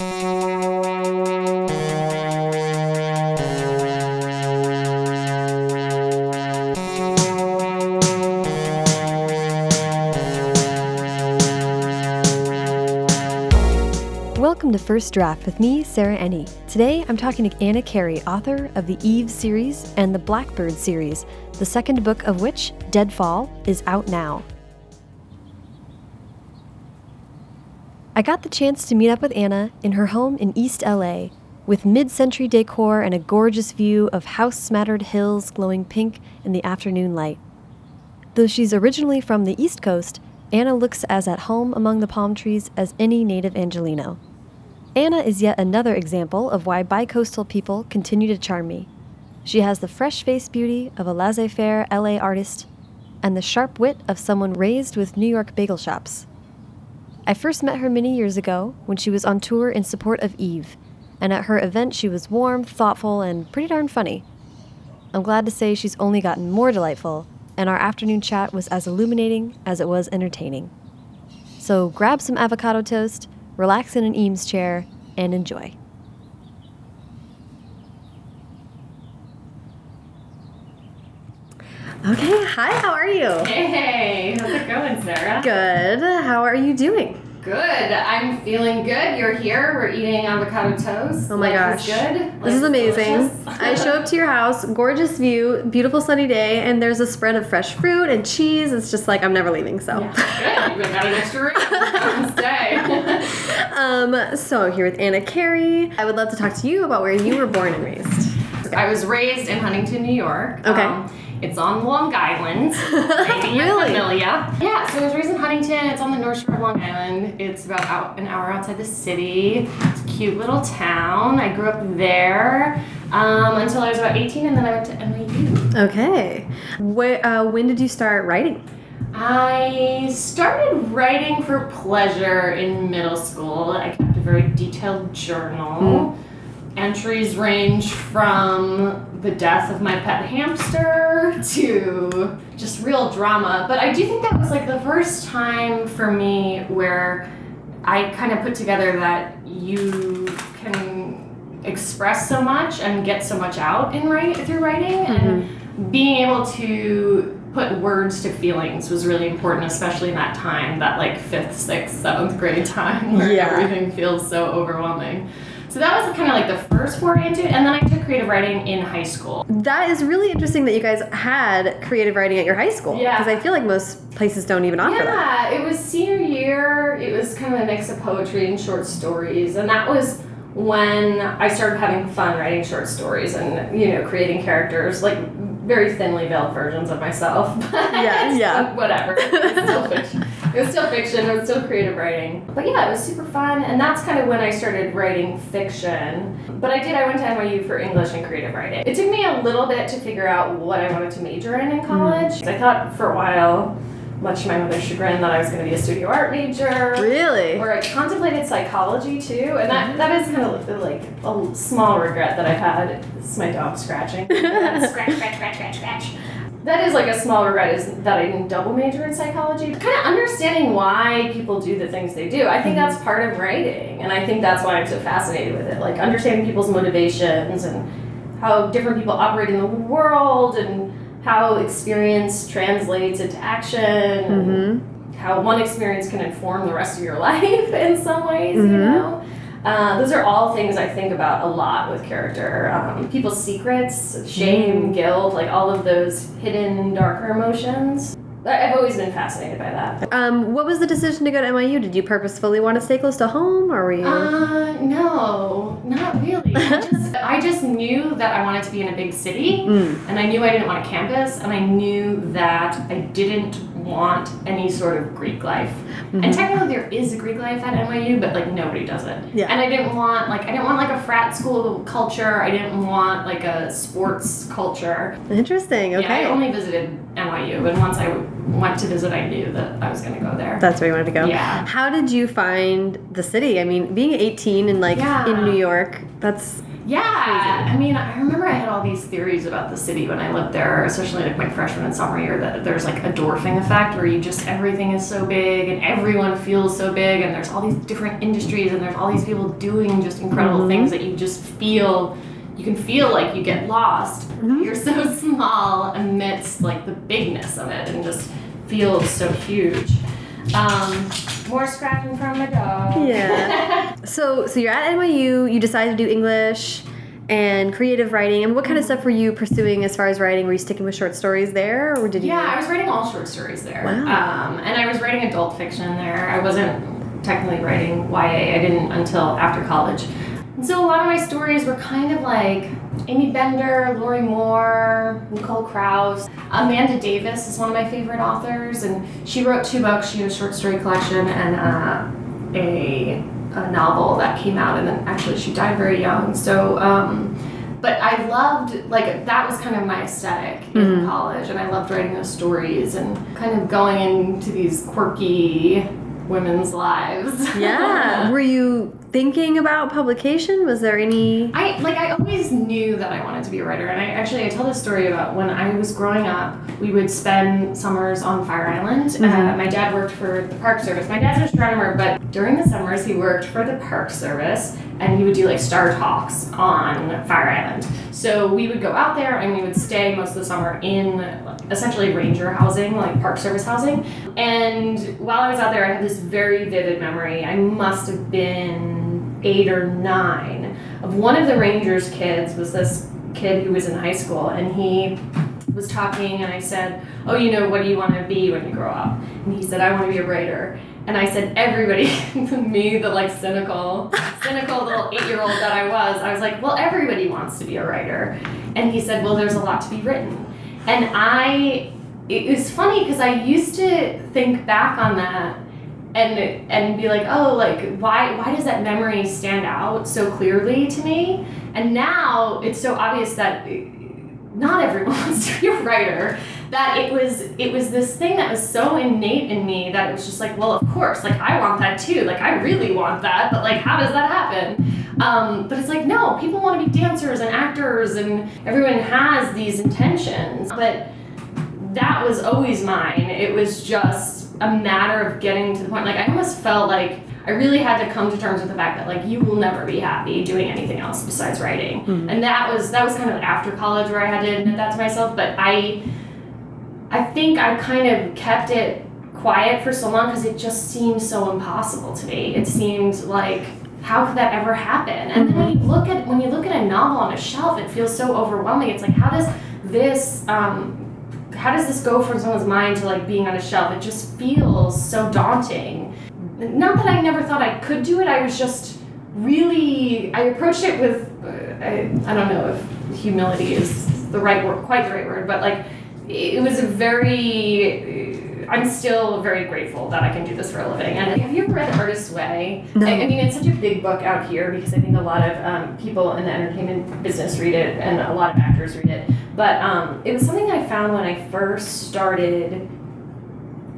Welcome to First Draft with me, Sarah Enni. Today I'm talking to Anna Carey, author of the Eve series and the Blackbird series, the second book of which, Deadfall, is out now. I got the chance to meet up with Anna in her home in East LA, with mid century decor and a gorgeous view of house smattered hills glowing pink in the afternoon light. Though she's originally from the East Coast, Anna looks as at home among the palm trees as any native Angelino. Anna is yet another example of why bicoastal people continue to charm me. She has the fresh faced beauty of a laissez faire LA artist and the sharp wit of someone raised with New York bagel shops. I first met her many years ago when she was on tour in support of Eve, and at her event she was warm, thoughtful, and pretty darn funny. I'm glad to say she's only gotten more delightful, and our afternoon chat was as illuminating as it was entertaining. So grab some avocado toast relax in an Eames chair, and enjoy. Okay, hi, how are you? Hey, how's it going, Sarah? Good. How are you doing? Good. I'm feeling good. You're here. We're eating avocado toast. Oh my Life gosh. Is good. This is amazing. I show up to your house, gorgeous view, beautiful sunny day, and there's a spread of fresh fruit and cheese. It's just like I'm never leaving, so. Yeah, good. You've got an extra room. Come stay. um, so I'm here with Anna Carey. I would love to talk to you about where you were born and raised. I was raised in Huntington, New York. Okay. Um, it's on Long Island. Really? familiar. Yeah, so I was raised in Huntington. It's on the North Shore of Long Island. It's about out, an hour outside the city. It's a cute little town. I grew up there um, until I was about 18, and then I went to NYU. Okay. Where, uh, when did you start writing? I started writing for pleasure in middle school. I kept a very detailed journal. Entries range from the death of my pet hamster to just real drama. But I do think that was like the first time for me where I kind of put together that you can express so much and get so much out in write through writing and mm-hmm. being able to put words to feelings was really important especially in that time that like fifth sixth seventh grade time where Yeah. everything feels so overwhelming so that was kind of like the first foray into it and then i took creative writing in high school That is really interesting that you guys had creative writing at your high school. Yeah. Because I feel like most places don't even offer that. Yeah, it was senior year. It was kind of a mix of poetry and short stories, and that was when I started having fun writing short stories and you know creating characters like very thinly veiled versions of myself. Yeah, yeah. But whatever. It was still fiction. It was still fiction. It was still creative writing. But yeah, it was super fun, and that's kind of when I started writing fiction. But I did. I went to NYU for English and creative writing. It took me a little bit to figure out what I wanted to major in in college. Hmm. I thought for a while much to my mother's chagrin that I was going to be a studio art major. Really? Or I contemplated psychology too, and that, that is kind of like a small regret that I've had. It's my dog scratching. scratch, scratch, scratch, scratch, scratch. That is like a small regret is that I didn't double major in psychology. Kind of understanding why people do the things they do. I think that's part of writing, and I think that's why I'm so fascinated with it. Like understanding people's motivations and how different people operate in the world and how experience translates into action. Mm-hmm. how one experience can inform the rest of your life in some ways, you Mhm. know? Uh, those are all things I think about a lot with character. Um, people's secrets, shame, guilt, like all of those hidden, darker emotions. I've always been fascinated by that. Um, what was the decision to go to NYU? Did you purposefully want to stay close to home, or were you? Uh, no, not really. I just, I just knew that I wanted to be in a big city, Mm. and I knew I didn't want a campus, and I knew that I didn't want any sort of Greek life. Mm-hmm. And technically, there is a Greek life at NYU, but like nobody does it. Yeah. And I didn't want like I didn't want like a frat school culture. I didn't want like a sports culture. Interesting. Okay. Yeah, I only visited NYU, and once I went to visit, I knew that I was going to go there. That's where you wanted to go. Yeah. How did you find the city? I mean, being 18 and like Yeah. in New York, that's Yeah, I mean, I remember I had all these theories about the city when I lived there, especially like my freshman and sophomore year. That there's like a dwarfing effect where you just everything is so big and everyone feels so big, and there's all these different industries and there's all these people doing just incredible mm-hmm. things that you just feel. You can feel like you get lost. Mm-hmm. You're so small amidst like the bigness of it, and just feels so huge. Um, more scratching from my dog. Yeah. so so you're at NYU. You decided to do English and creative writing. And what kind of stuff were you pursuing as far as writing? Were you sticking with short stories there, or did you? Yeah, I was writing all short stories there. Wow. Um, and I was writing adult fiction there. I wasn't technically writing YA. I didn't until after college. And so a lot of my stories were kind of like Aimee Bender, Lorrie Moore, Nicole Krauss. Amanda Davis is one of my favorite authors, and she wrote two books. She had a short story collection and uh, a, a novel that came out, and then actually she died very young. So, um, but I loved like that was kind of my esthetic in college, and I loved writing those stories and kind of going into these quirky women's lives. Yeah. were you thinking about publication? Was there any? I like I always knew that I wanted to be a writer, and I actually I tell this story about when I was growing up. We would spend summers on Fire Island. Uh, my dad worked for the Park Service. My dad's an astronomer, but during the summers he worked for the Park Service, and he would do like star talks on Fire Island. So we would go out there and we would stay most of the summer in essentially ranger housing, like Park Service housing. And while I was out there, I have this very vivid memory. I must have been eight or nine of one of the rangers kids was this kid who was in high school and he was talking and I said, "Oh, you know, what do you want to be when you grow up?" And he said, "I want to be a writer." And I said, "Everybody," me, the like cynical, cynical little eight-year-old that I was, I was like, "Well, everybody wants to be a writer." And he said, "Well, there's a lot to be written." And I, it was funny because I used to think back on that and and be like, oh, like why why does that memory stand out so clearly to me? And now it's so obvious that not everyone wants to be a writer. That it was it was this thing that was so innate in me that it was just like, well, of course, like I want that too. Like I really want that, but like how does that happen? Um, but it's like no, people want to be dancers and actors, and everyone has these intentions, but that was always mine. It was just a matter of getting to the point. Like I almost felt like I really had to come to terms with the fact that like you will never be happy doing anything else besides writing. And that was that was kind of after college where I had to admit that to myself. But I I think I kind of kept it quiet for so long because it just seemed so impossible to me. It seemed like how could that ever happen? And then when you look at when you look at a novel on a shelf, it feels so overwhelming. It's like how does this um, how does this go from someone's mind to like being on a shelf? It just feels so daunting. Not that I never thought I could do it. I was just really I approached it with uh, I, I don't know if humility is the right word, quite the right word, but like it was a very I'm still very grateful that I can do this for a living. And have you ever read Artist's Way? No. I, I mean, it's such a big book out here because I think a lot of um, people in the entertainment business read it and a lot of actors read it. But um, it was something I found when I first started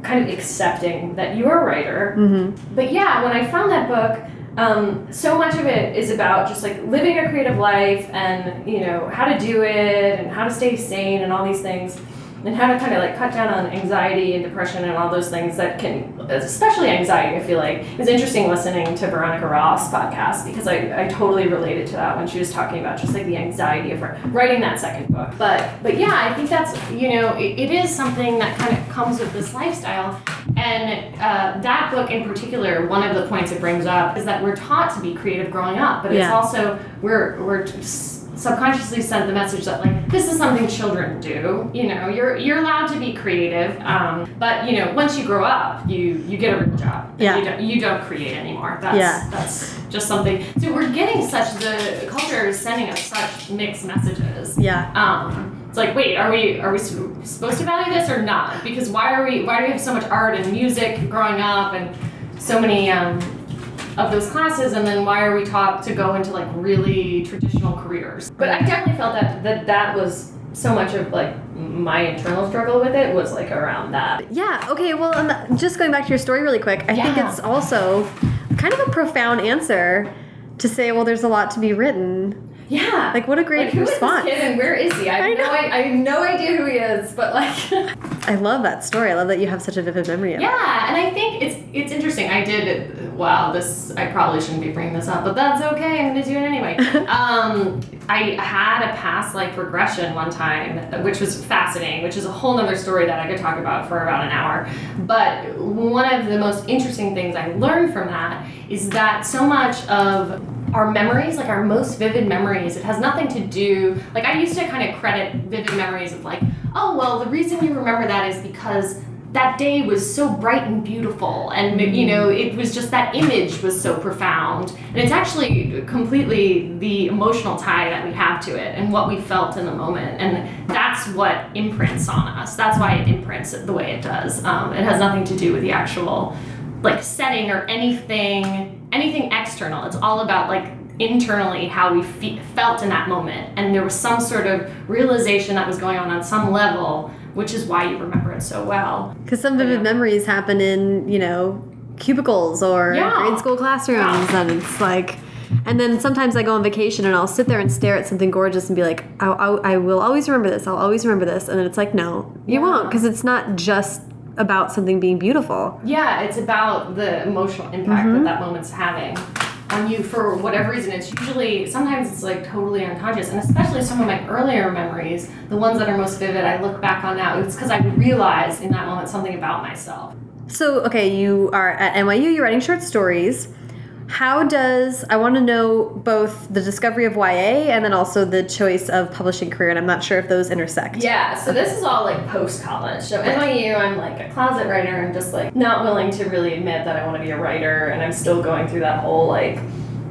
kind of accepting that you're a writer. Mm-hmm. But yeah, when I found that book, um, so much of it is about just like living a creative life and you know how to do it and how to stay sane and all these things and how to kind of like cut down on anxiety and depression and all those things that can especially anxiety i feel like it was interesting listening to Veronica Roth's podcast because i, I totally related to that when she was talking about just like the anxiety of writing that second book but but yeah i think that's you know it, it is something that kind of comes with this lifestyle and uh, that book in particular one of the points it brings up is that we're taught to be creative growing up but it's Yeah. also we're we're s- subconsciously sent the message that like this is something children do you know you're you're allowed to be creative um, but you know once you grow up you you get a real job Yeah. you don't, you don't create anymore that's Yeah. that's just something so we're getting such the culture is sending us such mixed messages Yeah. um, it's like, wait, are we are we supposed to value this or not? Because why are we why do we have so much art and music growing up and so many um, of those classes, and then why are we taught to go into like really traditional careers? But I definitely felt that that that was so much of like my internal struggle with it was like around that. Yeah. Okay. Well, and just going back to your story really quick, I think it's also kind of a profound answer to say, well, there's a lot to be written. Yeah. Like, what a great like, who is response. this kid and where is he? I have, I no. I, I have no idea who he is, but like. I love that story. I love that you have such a vivid memory of it. Yeah, and I think it's it's interesting. I did wow, this I probably shouldn't be bringing this up, but that's okay. I'm gonna do it anyway. um, I had a past life regression one time, which was fascinating, which is a whole other story that I could talk about for about an hour. But one of the most interesting things I learned from that is that so much of our memories, like our most vivid memories, it has nothing to do. Like I used to kind of credit vivid memories of like, oh well, the reason you remember that is because that day was so bright and beautiful, and you know it was just that image was so profound, and it's actually completely the emotional tie that we have to it and what we felt in the moment, and that's what imprints on us. That's why it imprints the way it does. Um, it has nothing to do with the actual like setting or anything anything external it's all about like internally how we fe- felt in that moment and there was some sort of realization that was going on on some level which is why you remember it so well Because some vivid Yeah. memories happen in, you know, cubicles or Yeah. grade school classrooms, and it's like, and then sometimes I go on vacation and I'll sit there and stare at something gorgeous and be like, I, I, I will always remember this. I'll always remember this. And then it's like, no, you Yeah. won't, because it's not just about something being beautiful. yeah it's about the emotional impact that mm-hmm. that moment's having on you for whatever reason. It's usually sometimes it's like totally unconscious. And especially some of my earlier memories the ones that are most vivid i look back on now it's because i realized in that moment something about myself. So, okay, you are at NYU, you're writing short stories. How does, I want to know both the discovery of YA and then also the choice of publishing career, and I'm not sure if those intersect. Yeah, so this is all like post college. So NYU, I'm like a closet writer and just like not willing to really admit that I want to be a writer, and I'm still going through that whole like,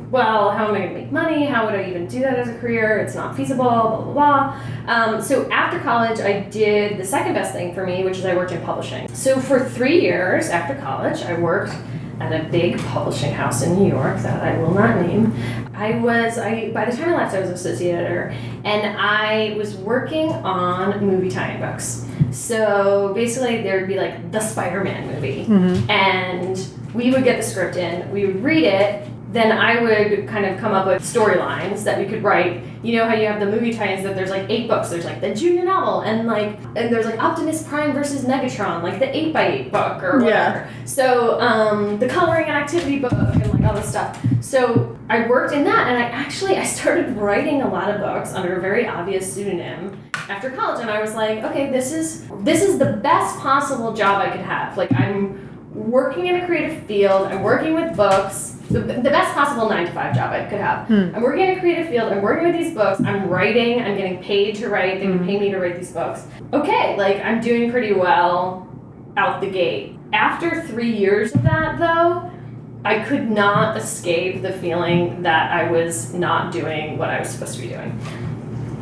well, how am I going to make money? How would I even do that as a career? It's not feasible, blah blah blah. Um, so after college, I did the second best thing for me, which is I worked in publishing. So for three years after college, I worked at a big publishing house in New York that I will not name. I was I by the time I left I was associate editor and I was working on movie tie-in books. So basically there would be like the Spider-Man movie mm-hmm. and we would get the script in, we would read it, then I would kind of come up with storylines that we could write. You know how you have the movie tie-ins that there's like eight books. There's like the junior novel and like and there's like Optimus Prime versus Megatron, like the eight by eight book or whatever. Yeah. So um, the coloring and activity book and like all this stuff. So I worked in that, and I actually I started writing a lot of books under a very obvious pseudonym after college, and I was like, okay, this is this is the best possible job I could have. Like I'm working in a creative field. I'm working with books. The, the best possible nine to five job I could have. I'm working in a creative field. I'm working with these books. I'm writing. I'm getting paid to write. They can hmm. pay me to write these books. Okay, like I'm doing pretty well out the gate. After three years of that, though, I could not escape the feeling that I was not doing what I was supposed to be doing.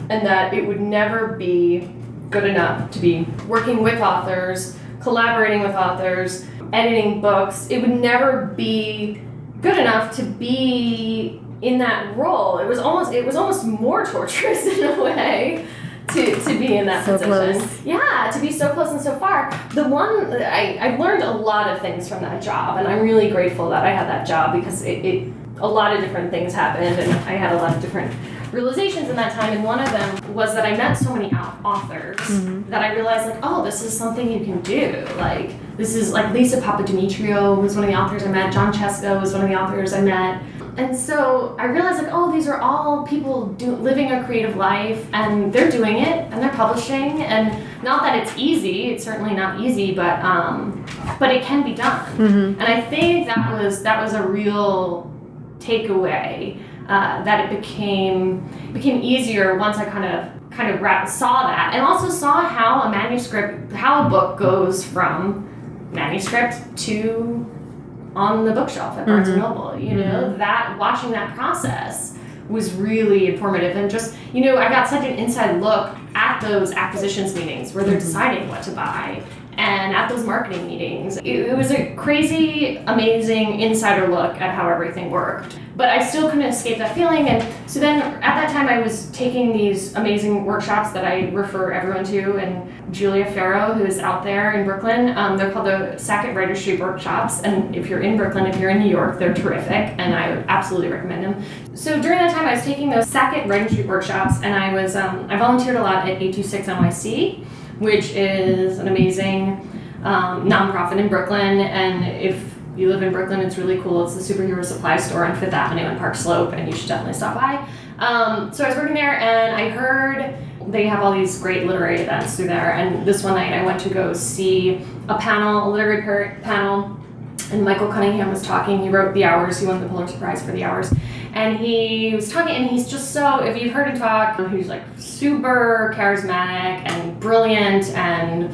And that it would never be good enough to be working with authors, collaborating with authors, editing books. It would never be good enough to be in that role. It was almost it was almost more torturous in a way to, to be in that So position. close. Yeah, to be so close and so far. The one I, I've learned a lot of things from that job, and I'm really grateful that I had that job because it, it a lot of different things happened, and I had a lot of different realizations in that time. And one of them was that I met so many au- authors that I realized like, oh, this is something you can do. Like this is like Lisa Papademetriou was one of the authors I met. Jon Scieszka was one of the authors I met. And so I realized like, oh, these are all people do, living a creative life, and they're doing it, and they're publishing, and not that it's easy. It's certainly not easy, but um, but it can be done. And I think that was that was a real takeaway uh, that it became became easier once I kind of kind of wrap, saw that, and also saw how a manuscript, how a book goes from manuscript to on the bookshelf at Barnes and mm-hmm. Noble. You know? Mm-hmm. That watching that process was really informative, and just you know I got such an inside look at those acquisitions meetings where they're mm-hmm. deciding what to buy And at those marketing meetings, it, was a crazy, amazing insider look at how everything worked. But I still couldn't escape that feeling. And so then at that time, I was taking these amazing workshops that I refer everyone to. And Julia Fierro, who is out there in Brooklyn, um, they're called the Sackett Writer Street Workshops. And if you're in Brooklyn, if you're in New York, they're terrific. And I would absolutely recommend them. So during that time, I was taking those Sackett Writing Street workshops, and I was um, I volunteered a lot at 826 NYC which is an amazing um, nonprofit in Brooklyn. And if you live in Brooklyn, it's really cool. It's the superhero supply store on Fifth Avenue and Park Slope, and you should definitely stop by. Um, so I was working there, and I heard they have all these great literary events through there. And this one night, I went to go see a panel, a literary par- panel. And Michael Cunningham was talking. He wrote The Hours. He won the Pulitzer Prize for The Hours and he was talking and he's just so if you've heard him talk he's like super charismatic and brilliant and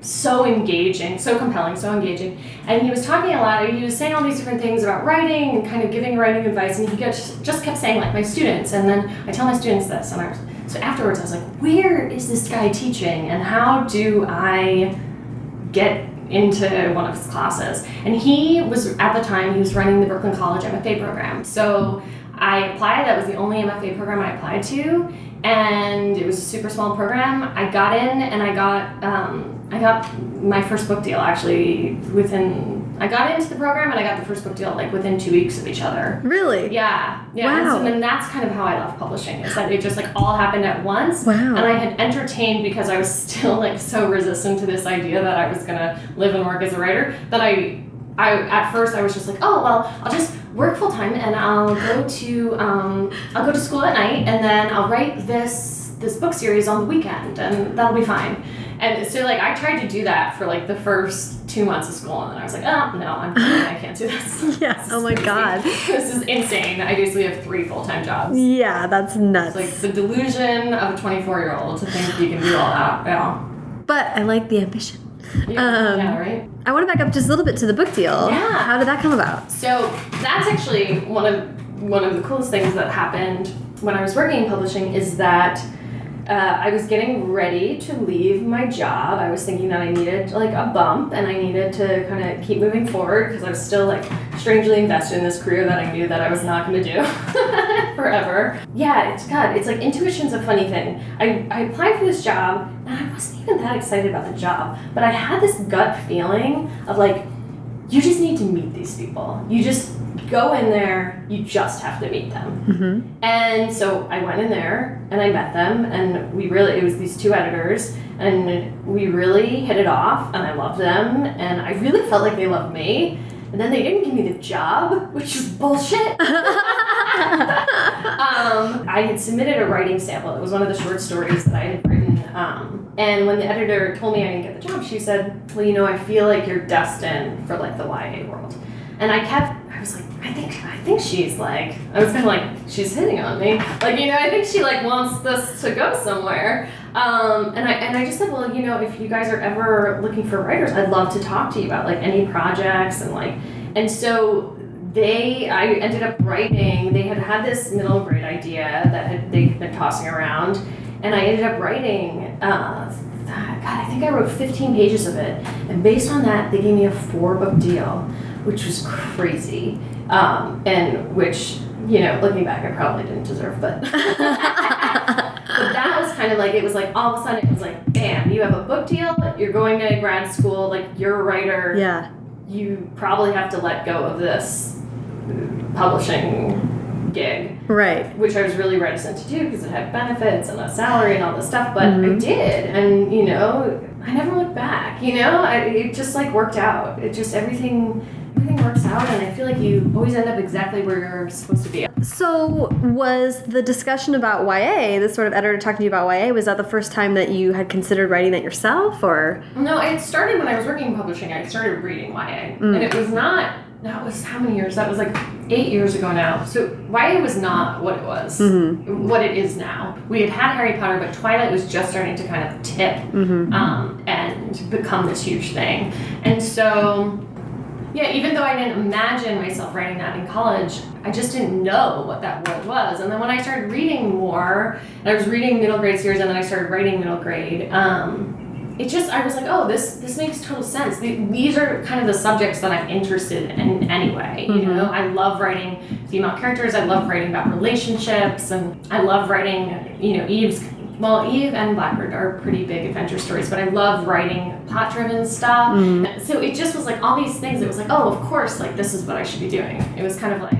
so engaging so compelling so engaging. And he was talking a lot he was saying all these different things about writing and kind of giving writing advice and he just, just kept saying like my students and then i tell my students this and i was so afterwards i was like where is this guy teaching and how do i get into one of his classes. And he was, at the time, he was running the Brooklyn College MFA program. So I applied, that was the only MFA program I applied to. And it was a super small program. I got in and I got, um, I got my first book deal actually within I got into the program and I got the first book deal like within two weeks of each other. Really? Yeah. Yeah. And, so, and that's kind of how I left publishing. Is that it just like all happened at once. Wow. And I had entertained because I was still like so resistant to this idea that I was gonna live and work as a writer that I I at first I was just like, oh well, I'll just work full time and I'll go to um, I'll go to school at night and then I'll write this this book series on the weekend and that'll be fine. And so like I tried to do that for like the first two months of school and then I was like, oh no, I'm I can't do this. Yes. This Oh my crazy. God. this is insane. I basically have three full time jobs. Yeah, that's nuts. It's like the delusion of a 24 year old to think you can do all that. Yeah. but I like the ambition. Yeah, Um, yeah, right? I want to back up just a little bit to the book deal. Yeah. How did that come about? So that's actually one of one of the coolest things that happened when I was working in publishing is that uh, I was getting ready to leave my job. I was thinking that I needed like a bump and I needed to kind of keep moving forward because I was still like strangely invested in this career that I knew that I was not going to do forever. Yeah, it's God, it's like intuition's a funny thing. I, I applied for this job and I wasn't even that excited about the job, but I had this gut feeling of like, you just need to meet these people. You just go in there, you just have to meet them. Mm-hmm. And so I went in there and I met them, and we really, it was these two editors, and we really hit it off, and I loved them, and I really felt like they loved me. And then they didn't give me the job, which is bullshit. um, I had submitted a writing sample. It was one of the short stories that I had written. Um, and when the editor told me I didn't get the job, she said, "Well, you know, I feel like you're destined for like the YA world." And I kept, I think, I think she's like, I was kind of like, she's hitting on me. Like, you know, I think she like wants this to go somewhere. Um, and I and I just said, well, you know, if you guys are ever looking for writers, I'd love to talk to you about like any projects and like, and so they I ended up writing they had had this middle grade idea that had, they'd been tossing around and I ended up writing uh, God I think I wrote 15 pages of it and based on that they gave me a four book deal which was crazy um, and which you know looking back I probably didn't deserve but but that was kind of like it was like all of a sudden it was like bam you have a book deal you're going to grad school like you're a writer Yeah. you probably have to let go of this publishing gig, Right. which I was really reticent to do because it had benefits and a salary and all this stuff. But I Mhm. did, and you know, I never looked back. You know, I, it just like worked out. It just everything, everything works out, and I feel like you always end up exactly where you're supposed to be. So, was the discussion about YA, this sort of editor talking to you about YA, was that the first time that you had considered writing that yourself, or? No, it started when I was working in publishing. I started reading YA, Mm. and it was not. That was how many years? That was like eight years ago now. So YA was not what it was, Mhm. what it is now. We had had Harry Potter, but Twilight was just starting to kind of tip Mm-hmm. um, and become this huge thing. And so, yeah, even though I didn't imagine myself writing that in college, I just didn't know what that word was. And then when I started reading more, and I was reading middle grade series, and then I started writing middle grade. Um, it just I was like, oh, this this makes total sense. These are kind of the subjects that I'm interested in anyway. You Mhm. know, I love writing female characters. I love writing about relationships, and I love writing. You know, Eve's. Well, Eve and Blackbird are pretty big adventure stories, but I love writing plot-driven stuff. Mhm. So it just was like all these things. It was like, oh, of course, like this is what I should be doing. It was kind of like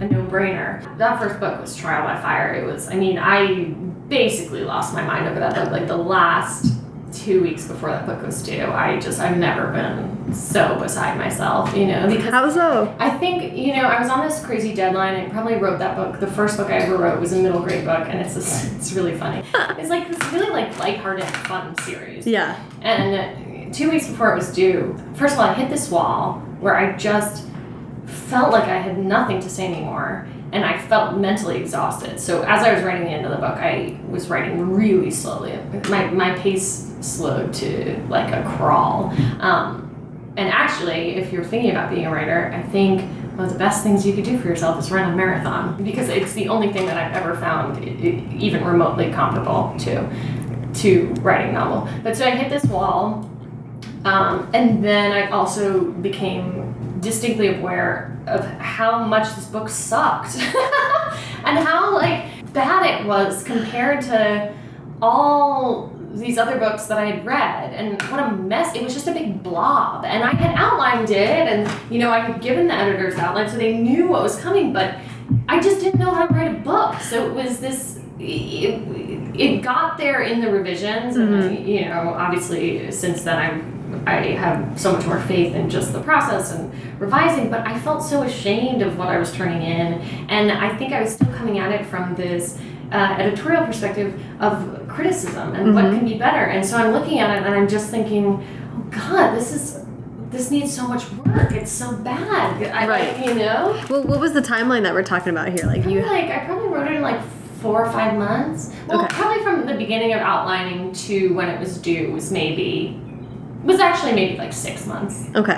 a no-brainer. That first book was Trial by Fire. It was. I mean, I basically lost my mind over that book. Like the last two weeks before that book was due, I just I've never been so beside myself. You know, because How so? I think you know I was on this crazy deadline. I probably wrote that book. The first book I ever wrote was a middle grade book, and it's this, it's really funny. It's like this really like lighthearted, fun series. Yeah. And two weeks before it was due, first of all, I hit this wall where I just felt like I had nothing to say anymore. And I felt mentally exhausted. So as I was writing the end of the book, I was writing really slowly. My, my pace slowed to like a crawl. Um, and actually, if you're thinking about being a writer, I think one of the best things you could do for yourself is run a marathon because it's the only thing that I've ever found even remotely comparable to to writing a novel. But so I hit this wall, um, and then I also became distinctly aware of how much this book sucked. And how like bad it was compared to all these other books that I had read. And what a mess it was just a big blob. And I had outlined it and you know I had given the editors outline so they knew what was coming but I just didn't know how to write a book. So it was this it, it got there in the revisions and mm-hmm. you know obviously since then I'm I have so much more faith in just the process and revising, but I felt so ashamed of what I was turning in, and I think I was still coming at it from this uh, editorial perspective of criticism and what Mhm. can be better. And so I'm looking at it and I'm just thinking, oh God, this is this needs so much work. It's so bad. I, Right. You know. Well, what was the timeline that we're talking about here? Like Probably you. like I probably wrote it in like four or five months. Well, Okay. probably from the beginning of outlining to when it was due was maybe was actually maybe like six months. Okay.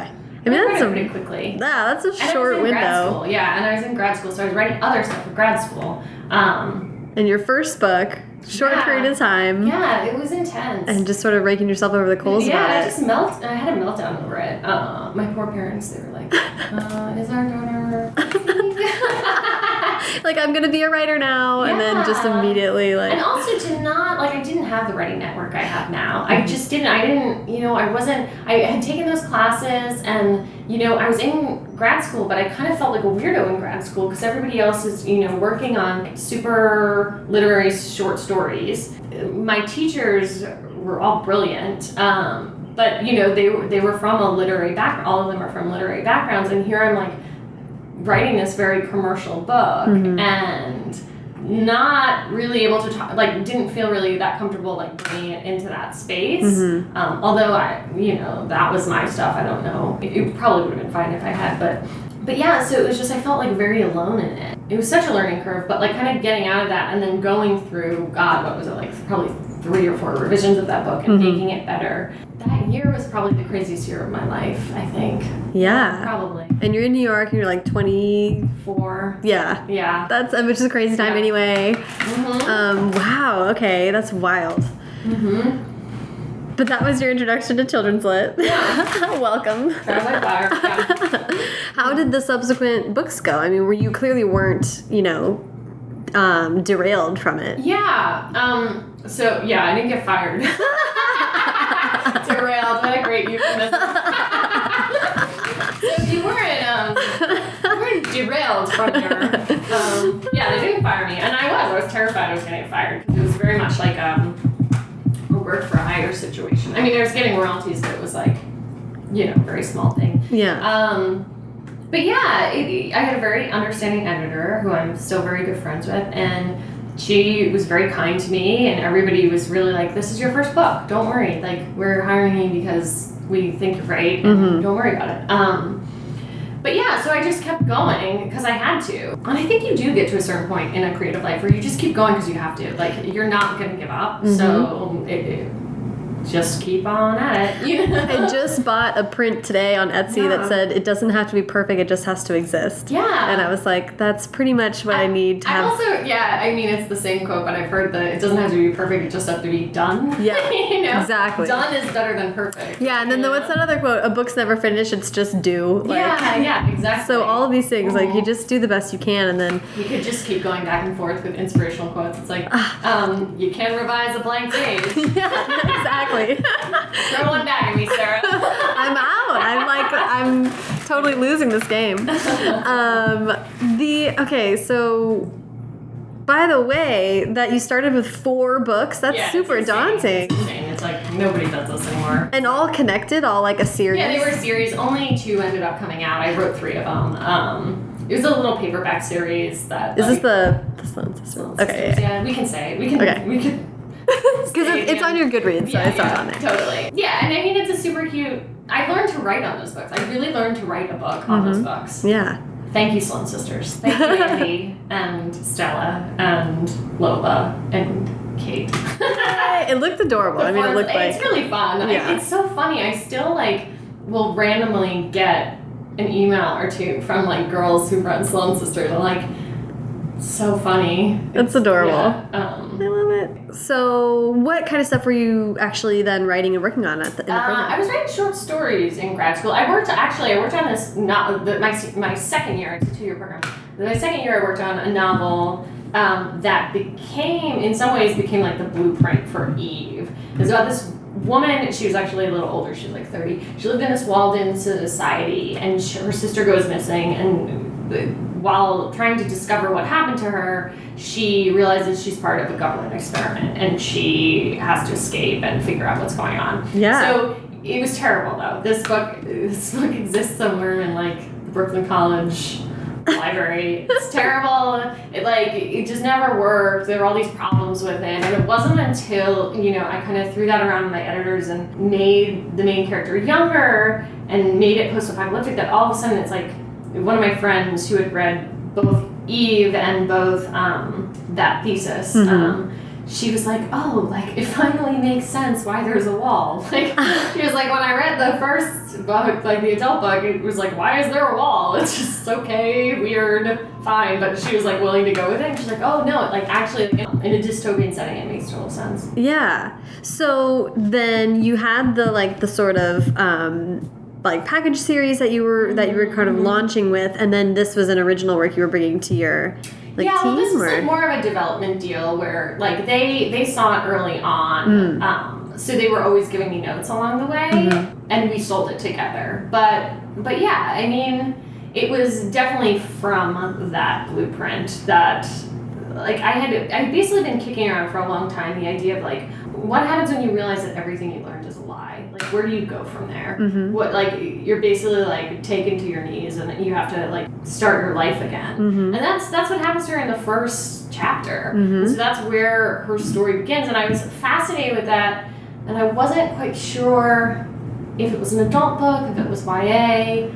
I mean I that's a pretty quickly. yeah, that's a And short window. yeah, and I was in grad school, so I was writing other stuff for grad school. Um, And your first book, short Yeah. period of time, yeah, it was intense. and just sort of raking yourself over the coals yeah, I it. just melt. I had a meltdown over it. Uh, my poor parents, they were like, uh, "Is our daughter?" like I'm gonna be a writer now, and then just immediately like. And also to not like I didn't have the writing network I have now. I just didn't. I didn't. You know, I wasn't. I had taken those classes, and you know, I was in grad school, but I kind of felt like a weirdo in grad school because everybody else is you know working on super literary short stories. My teachers were all brilliant. Um, but you know they were they were from a literary background. All of them are from literary backgrounds, and here I'm like writing this very commercial book Mhm. and not really able to talk like didn't feel really that comfortable like bringing it into that space Mhm. um, although i you know that was my stuff i don't know it, it probably would have been fine if i had but but yeah so it was just i felt like very alone in it it was such a learning curve but like kind of getting out of that and then going through god what was it like probably three or four revisions of that book and Mhm. making it better that year was probably the craziest year of my life i think Yeah. probably And you're in New York, and you're like 24. Yeah. yeah That's which is a crazy time Yeah. anyway. mm-hmm. Um. Wow. Okay, that's wild. mm-hmm But that was your introduction to children's lit. Yeah. Welcome. Trial by Fire, yeah. How did the subsequent books go? I mean, were you clearly weren't, you know, um, derailed from it? Yeah. Um. So yeah, I didn't get fired. Derailed. What a great euphemism. so you weren't um, you weren't derailed from your um, yeah, they didn't fire me, and I was. I was terrified I was gonna get fired because it was very much like um, a work for hire situation. I mean, I was getting royalties, but it was like, you know, very small thing. Yeah. Um, but yeah, it, I had a very understanding editor who I'm still very good friends with, and she was very kind to me, and everybody was really like, "This is your first book. Don't worry. Like, we're hiring you because we think you're great. and Mhm. Don't worry about it." Um, but yeah, so I just kept going because I had to, and I think you do get to a certain point in a creative life where you just keep going because you have to. Like, you're not gonna give up. So it, it, just keep on at it. You know? I just bought a print today on Etsy Yeah. that said it doesn't have to be perfect, it just has to exist. Yeah. And I was like, that's pretty much what I, need to I'm have. also, yeah, I mean, it's the same quote, but I've heard that it doesn't have to be perfect, it just has to be done. Yeah, you know? exactly. Done is better than perfect. yeah, and then the, what's that other quote? A book's never finished, it's just due. Like, yeah, yeah, exactly. So all of these things, like you just do the best you can, and then You could just keep going back and forth with inspirational quotes. It's like, Ah. um, you can revise a blank page. yeah, exactly. Throw one back at me, Sarah. I'm out. I'm like I'm totally losing this game. Um, the okay, so by the way, that you started with four books. That's Yeah, super insane. daunting. It's. It's like nobody does this anymore. And all connected, all like a series. Yeah, they were series. Only two ended up coming out. I wrote three of them. Um, it was a little paperback series that. Is this like, the the Sloane sisters? Sloane Okay, yeah. yeah, we can say. We can. Okay. We could. Because it's, it's on your Goodreads, so yeah, I saw yeah, it on there. Totally. Yeah, and I mean it's a super cute. I learned to write on those books. I really learned to write a book on those Mm-hmm. books. Yeah. Thank you, Sloane Sisters. Thank you, Andy and Stella and Lola and Kate. It looked adorable. I mean, it looked like it's really fun. I- Yeah. it's so funny. I still like will randomly get an email or two from like girls who run Sloane Sisters. I'm like, so funny. That's adorable. Yeah, I um, love it. So, what kind of stuff were you actually then writing and working on at the, in the uh? I was writing short stories in grad school. I worked actually. I worked on this not the, my my second year. It's a two year program. My second year, I worked on a novel um, that became, in some ways, became like the blueprint for Eve. It's about this woman. She was actually a little older. She was like thirty. She lived in this walled-in society, and she, her sister goes missing. And while trying to discover what happened to her, she realizes she's part of a government experiment, and she has to escape and figure out what's going on. Yeah. So it was terrible though. This book, this book exists somewhere in like the Brooklyn College library. It's terrible. It like it just never worked. There were all these problems with it, and it wasn't until you know I kind of threw that around to my editors and made the main character younger and made it post-apocalyptic that all of a sudden it's like one of my friends who had read both Eve and both um, that thesis. Mhm. Um, she was like, "Oh, like it finally makes sense why there's a wall." Like she was like, when I read the first book, like the adult book, it was like, "Why is there a wall?" It's just okay, weird, fine. But she was like willing to go with it. She's like, "Oh no, like actually, in a dystopian setting, it makes total sense." Yeah. So then you had the like the sort of um like package series that you were that you were kind of Mhm. launching with and then this was an original work you were bringing to your like yeah, team well, this is like more of a development deal where like they they saw it early on, Mm. um, so they were always giving me notes along the way, Mhm. and we sold it together. But but yeah, I mean, it was definitely from that blueprint that like I had I basically been kicking around for a long time the idea of like what happens when you realize that everything you learned is. Like where do you go from there? Mhm. What like you're basically like taken to your knees and you have to like start your life again. Mhm. And that's that's what happens to her in the first chapter. Mhm. So that's where her story begins. And I was fascinated with that, and I wasn't quite sure if it was an adult book, if it was YA,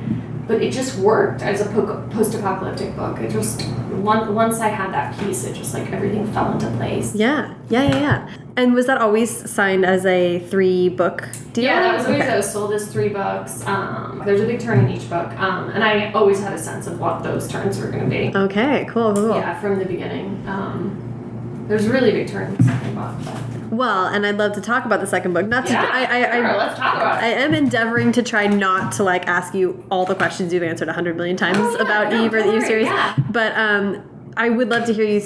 but it just worked as a po- post-apocalyptic book. It just one, once I had that piece, it just like everything fell into place. Yeah. Yeah, yeah, yeah. And was that always signed as a three book deal? Yeah, that was always Okay. I was sold as three books. Um, there's a big turn in each book, um, and I always had a sense of what those turns were going to be. Okay, cool, cool. Yeah, from the beginning. Um, there's a really big turn in the second book. Well, and I'd love to talk about the second book. Not to yeah, I I, sure, I let's talk about I am endeavoring to try not to like ask you all the questions you've answered a hundred million times Oh, yeah, about no, Eve or the Eve series. yeah. But um, I would love to hear you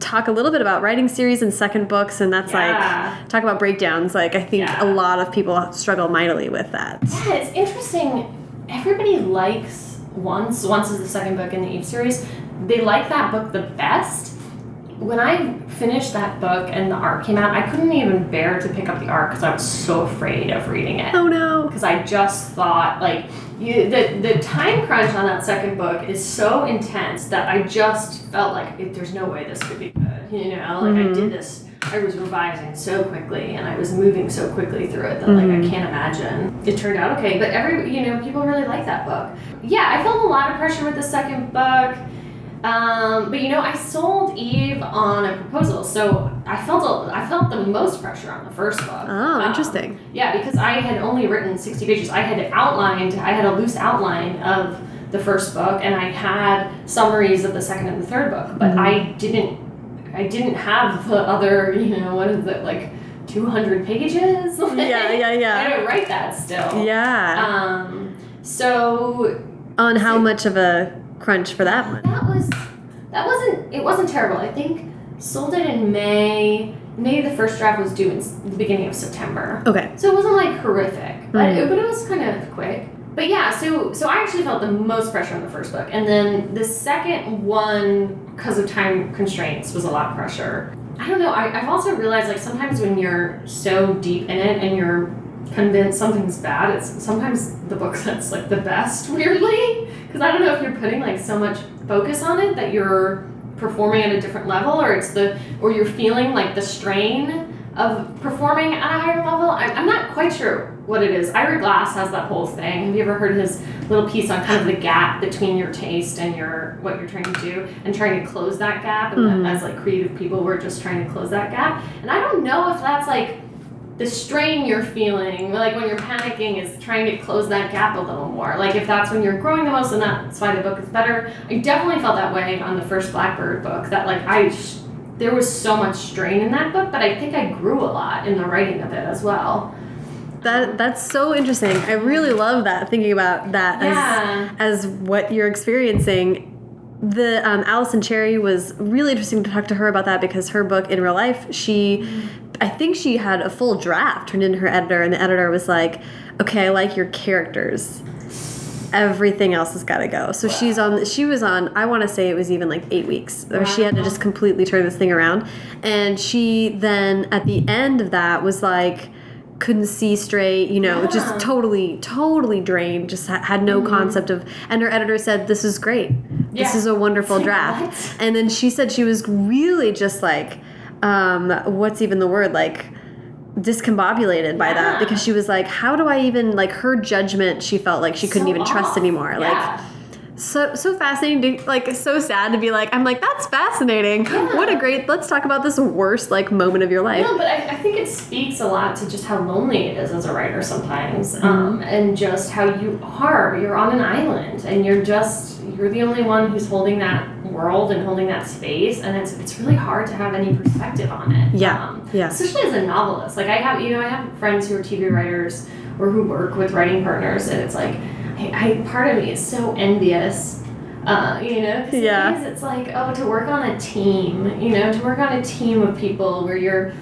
talk a little bit about writing series and second books, and that's Yeah. like talk about breakdowns. Like I think Yeah. a lot of people struggle mightily with that. Yeah, it's interesting. Everybody likes Once. Once is the second book in the Eve series. They like that book the best. When I finished that book and the ARC came out, I couldn't even bear to pick up the ARC because I was so afraid of reading it. Oh no. because I just thought like you, the the time crunch on that second book is so intense that I just felt like if there's no way this could be good. You know, like I Mhm. did this. I was revising so quickly and I was moving so quickly through it that like I Mhm. can't imagine. It turned out okay, but every you know people really like that book. Yeah, I felt a lot of pressure with the second book. Um, but you know, I sold Eve on a proposal, so I felt a, I felt the most pressure on the first book. Oh, Um, interesting. yeah, because I had only written sixty pages. I had outlined, I had a loose outline of the first book, and I had summaries of the second and the third book, but Mhm. I didn't, I didn't have the other, you know, what is it like, two hundred pages? Yeah, yeah, yeah. I didn't write that still. Yeah. Um. So On how much of a crunch for that one? that was that wasn't it wasn't terrible. I think sold it in May. Maybe the first draft was due in the beginning of September. Okay. So it wasn't like horrific, but Mhm. it, but it was kind of quick. But yeah, so so I actually felt the most pressure on the first book, and then the second one, because of time constraints, was a lot of pressure. I don't know. I, I've also realized like sometimes when you're so deep in it and you're convinced something's bad, it's sometimes the book that's like the best. Weirdly, because I don't know if you're putting like so much focus on it that you're performing at a different level, or it's the or you're feeling like the strain of performing at a higher level. I, I'm not quite sure what it is. Ira Glass has that whole thing. Have you ever heard his little piece on kind of the gap between your taste and your what you're trying to do and trying to close that gap? And Mhm. then as like creative people, we're just trying to close that gap. And I don't know if that's like the strain you're feeling, like when you're panicking, is trying to close that gap a little more. Like if that's when you're growing the most, and that's why the book is better. I definitely felt that way on the first Blackbird book. That like I, sh- there was so much strain in that book, but I think I grew a lot in the writing of it as well. That that's so interesting. I really love that thinking about that Yeah. as as what you're experiencing. The um, Alison Cherry was really interesting to talk to her about that because her book in real life, she, I think she had a full draft turned into her editor, and the editor was like, "Okay, I like your characters. Everything else has got to go." So she's on. She was on. I want to say it was even like eight weeks, or she had to just completely turn this thing around. And she then at the end of that was like couldn't see straight, you know, Yeah. just totally, totally drained, just ha- had no concept of. And her editor said, This is great. This is a wonderful Like, draft. what? And then she said she was really just like, um, what's even the word? Like, discombobulated by that because she was like, How do I even, like, her judgment, she felt like she couldn't So even trust off. anymore. Like, Yeah. So so fascinating to like so sad to be like i'm like that's fascinating Yeah. what a great let's talk about this worst like moment of your life No, but I, I think it speaks a lot to just how lonely it is as a writer sometimes, Mm-hmm. um, and just how you are. You're on an island, and you're just you're the only one who's holding that world and holding that space, and it's it's really hard to have any perspective on it. Yeah, Um, yeah. Especially as a novelist, like I have, you know, I have friends who are TV writers or who work with writing partners, and it's like, I, part of me is so envious. Uh, you know, 'cause Yeah. it's like, oh, to work on a team, you know, to work on a team of people where you're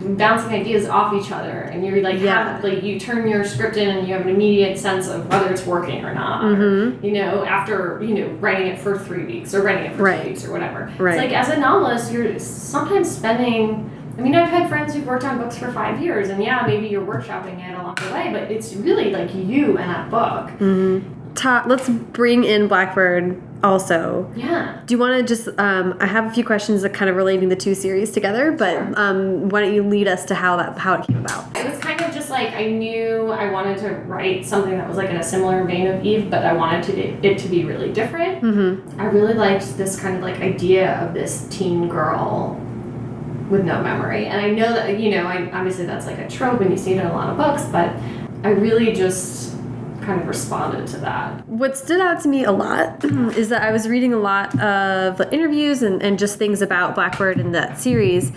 bouncing ideas off each other and you're like Yeah. have, like you turn your script in and you have an immediate sense of whether it's working or not or, Mhm. you know after you know writing it for three weeks or writing it for Right. two weeks or whatever Right. it's like as a novelist you're sometimes spending I mean, I've had friends who've worked on books for five years, and yeah, maybe you're workshopping it along the way, but it's really like you and that book. Mm-hmm. Ta- let's bring in Blackbird also. Yeah. Do you want to just? Um, I have a few questions that kind of relating the two series together, but Sure. um, why don't you lead us to how that how it came about? It was kind of just like I knew I wanted to write something that was like in a similar vein of Eve, but I wanted to it to be really different. Mm-hmm. I really liked this kind of like idea of this teen girl with no memory. And I know that, you know, I, obviously that's like a trope and you see it in a lot of books, but I really just kind of responded to that. What stood out to me a lot is that I was reading a lot of interviews and, and just things about Blackbird in that series.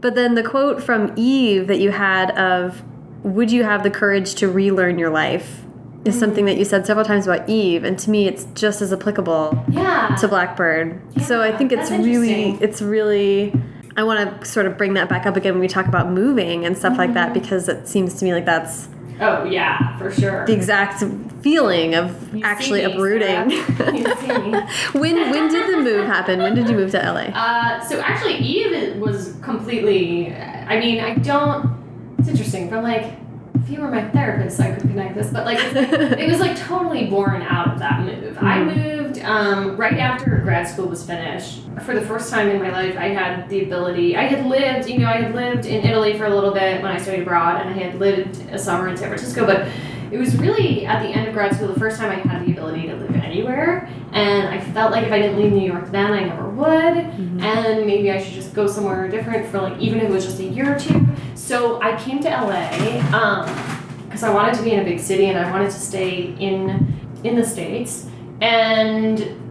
But then the quote from Eve that you had of, Would you have the courage to relearn your life? is something that you said several times about Eve. And to me, it's just as applicable Yeah. to Blackbird. so I think it's really, it's really. I want to sort of bring that back up again when we talk about moving and stuff like Mm-hmm. that because it seems to me like that's oh, yeah, for sure. the exact feeling of You actually me, uprooting. You see me. when when did the move happen? When did you move to LA? Uh, so actually, Eve was completely. I mean, I don't. It's interesting. But like, if you were my therapist, I could connect this. But like, it was like totally born out of that move. I Mhm. moved um, right after grad school was finished. For the first time in my life, I had the ability. I had lived, you know, I had lived in Italy for a little bit when I studied abroad, and I had lived a summer in San Francisco. But it was really at the end of grad school the first time I had the ability to live anywhere. And I felt like if I didn't leave New York then, I never would. Mm-hmm. And maybe I should just go somewhere different for like, even if it was just a year or two. So I came to LA because um, I wanted to be in a big city and I wanted to stay in in the States. And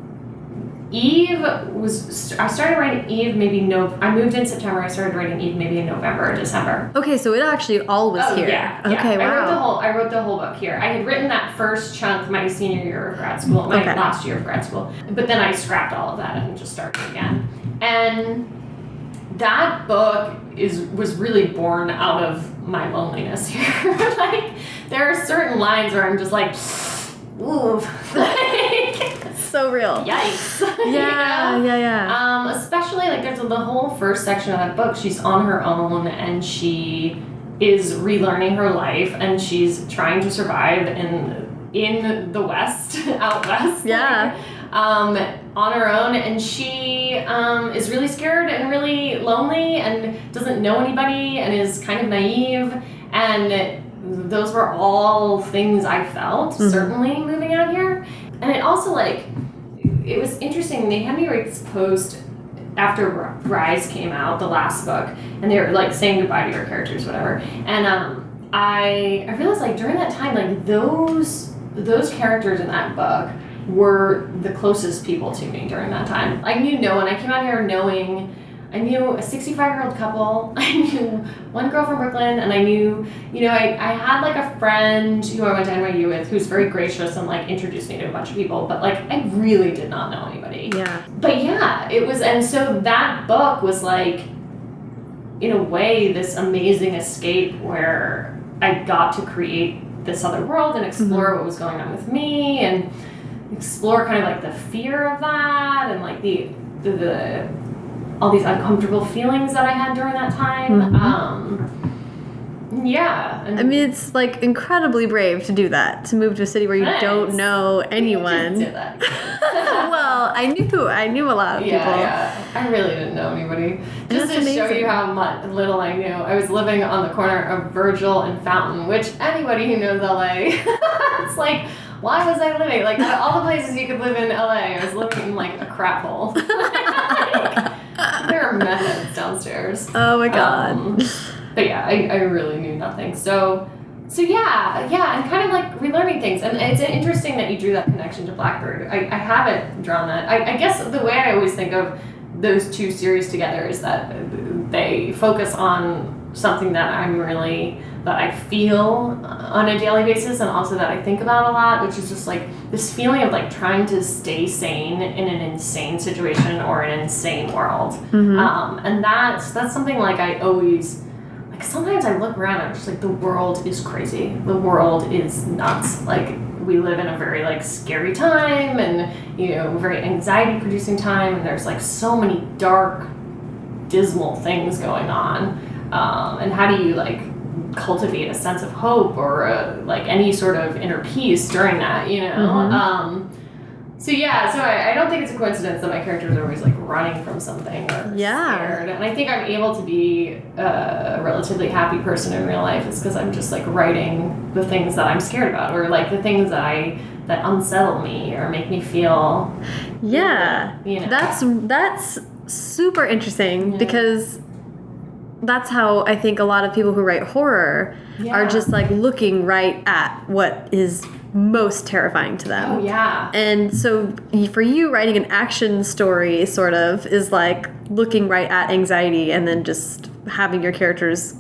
Eve was, I started writing Eve maybe no, I moved in September. I started writing Eve maybe in November or December. Okay, so it actually all was Oh here. yeah, yeah. Okay, I wrote the whole I wrote the whole book here. I had written that first chunk my senior year of grad school, my Okay. last year of grad school, but then I scrapped all of that and just started again. And that book is was really born out of my loneliness here. like there are certain lines where I'm just like, like, so real. yikes. you Yeah, know? yeah, yeah. Um, especially like there's the whole first section of that book. She's on her own and she is relearning her life and she's trying to survive in in the West, out west. Yeah. like, um, on her own, and she um, is really scared and really lonely and doesn't know anybody and is kind of naive. And those were all things I felt Mhm. certainly moving out here. And it also like it was interesting. They had me write this post after Rise came out, the last book, and they were like saying goodbye to your characters, whatever. And um, I I realized like during that time, like those those characters in that book were the closest people to me during that time. I knew no one. I came out here knowing. I knew a 65 year old couple. I knew one girl from Brooklyn, and I knew, you know, I, I had like a friend who I went to NYU with who's very gracious and like introduced me to a bunch of people, but like I really did not know anybody yeah. but yeah, it was, and so that book was like, in a way, this amazing escape where I got to create this other world and explore mm-hmm. what was going on with me and explore kind of like the fear of that and like the the, the all these uncomfortable feelings that I had during that time. Mhm. Um, yeah, and I mean, it's like incredibly brave to do that, to move to a city where you don't know anyone. well, I knew, I knew a lot of Yeah, people. yeah. I really didn't know anybody. Just That's to show you how much little I knew, I was living on the corner of Virgil and Fountain, which anybody who knows LA, it's like, why was I living? Like, all the places you could live in LA, I was living in like a crap hole. Methods downstairs. Oh my god. Um, but yeah, I, I really knew nothing. So, so yeah, yeah, and kind of like relearning things. And it's interesting that you drew that connection to Blackbird. I, I haven't drawn that. I, I guess the way I always think of those two series together is that they focus on something that I'm really that I feel on a daily basis and also that I think about a lot, which is just like this feeling of like trying to stay sane in an insane situation or an insane world. Mhm. Um, and that's that's something like I always like sometimes I look around and I'm just like the world is crazy. The world is nuts. Like we live in a very like scary time and you know, very anxiety producing time and there's like so many dark, dismal things going on. Um, and how do you like cultivate a sense of hope or uh like any sort of inner peace during that, you know? Mhm. Um, so yeah, so I, I don't think it's a coincidence that my characters are always like running from something or Yeah. scared. And I think I'm able to be a relatively happy person in real life is because I'm just like writing the things that I'm scared about or like the things that I that unsettle me or make me feel Yeah. you know. That's that's super interesting Yeah. because that's how I think a lot of people who write horror Yeah. are just like looking right at what is most terrifying to them. Oh yeah. And so for you writing an action story sort of is like looking right at anxiety and then just having your characters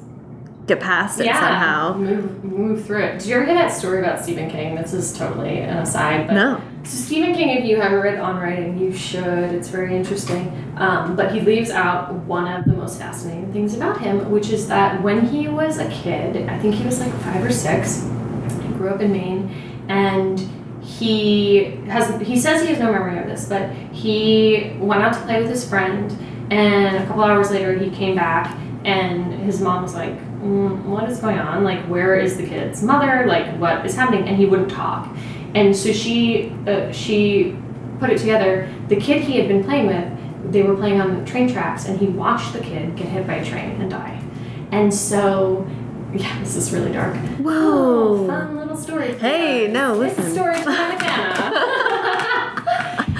get past it yeah, somehow. Move move through it. Did you ever hear that story about Stephen King? This is totally an aside, but No. So Stephen King, if you haven't read On Writing, you should. It's very interesting. Um, but he leaves out one of the most fascinating things about him, which is that when he was a kid, I think he was like five or six. He grew up in Maine, and he has. He says he has no memory of this, but he went out to play with his friend, and a couple hours later he came back, and his mom was like, mm, "What is going on? Like, where is the kid's mother? Like, what is happening?" And he wouldn't talk. And so she uh, she put it together. The kid he had been playing with, they were playing on the train tracks, and he watched the kid get hit by a train and die. And so, yeah, this is really dark. Whoa. Oh, fun little story. Hey, no, It's a listen. story from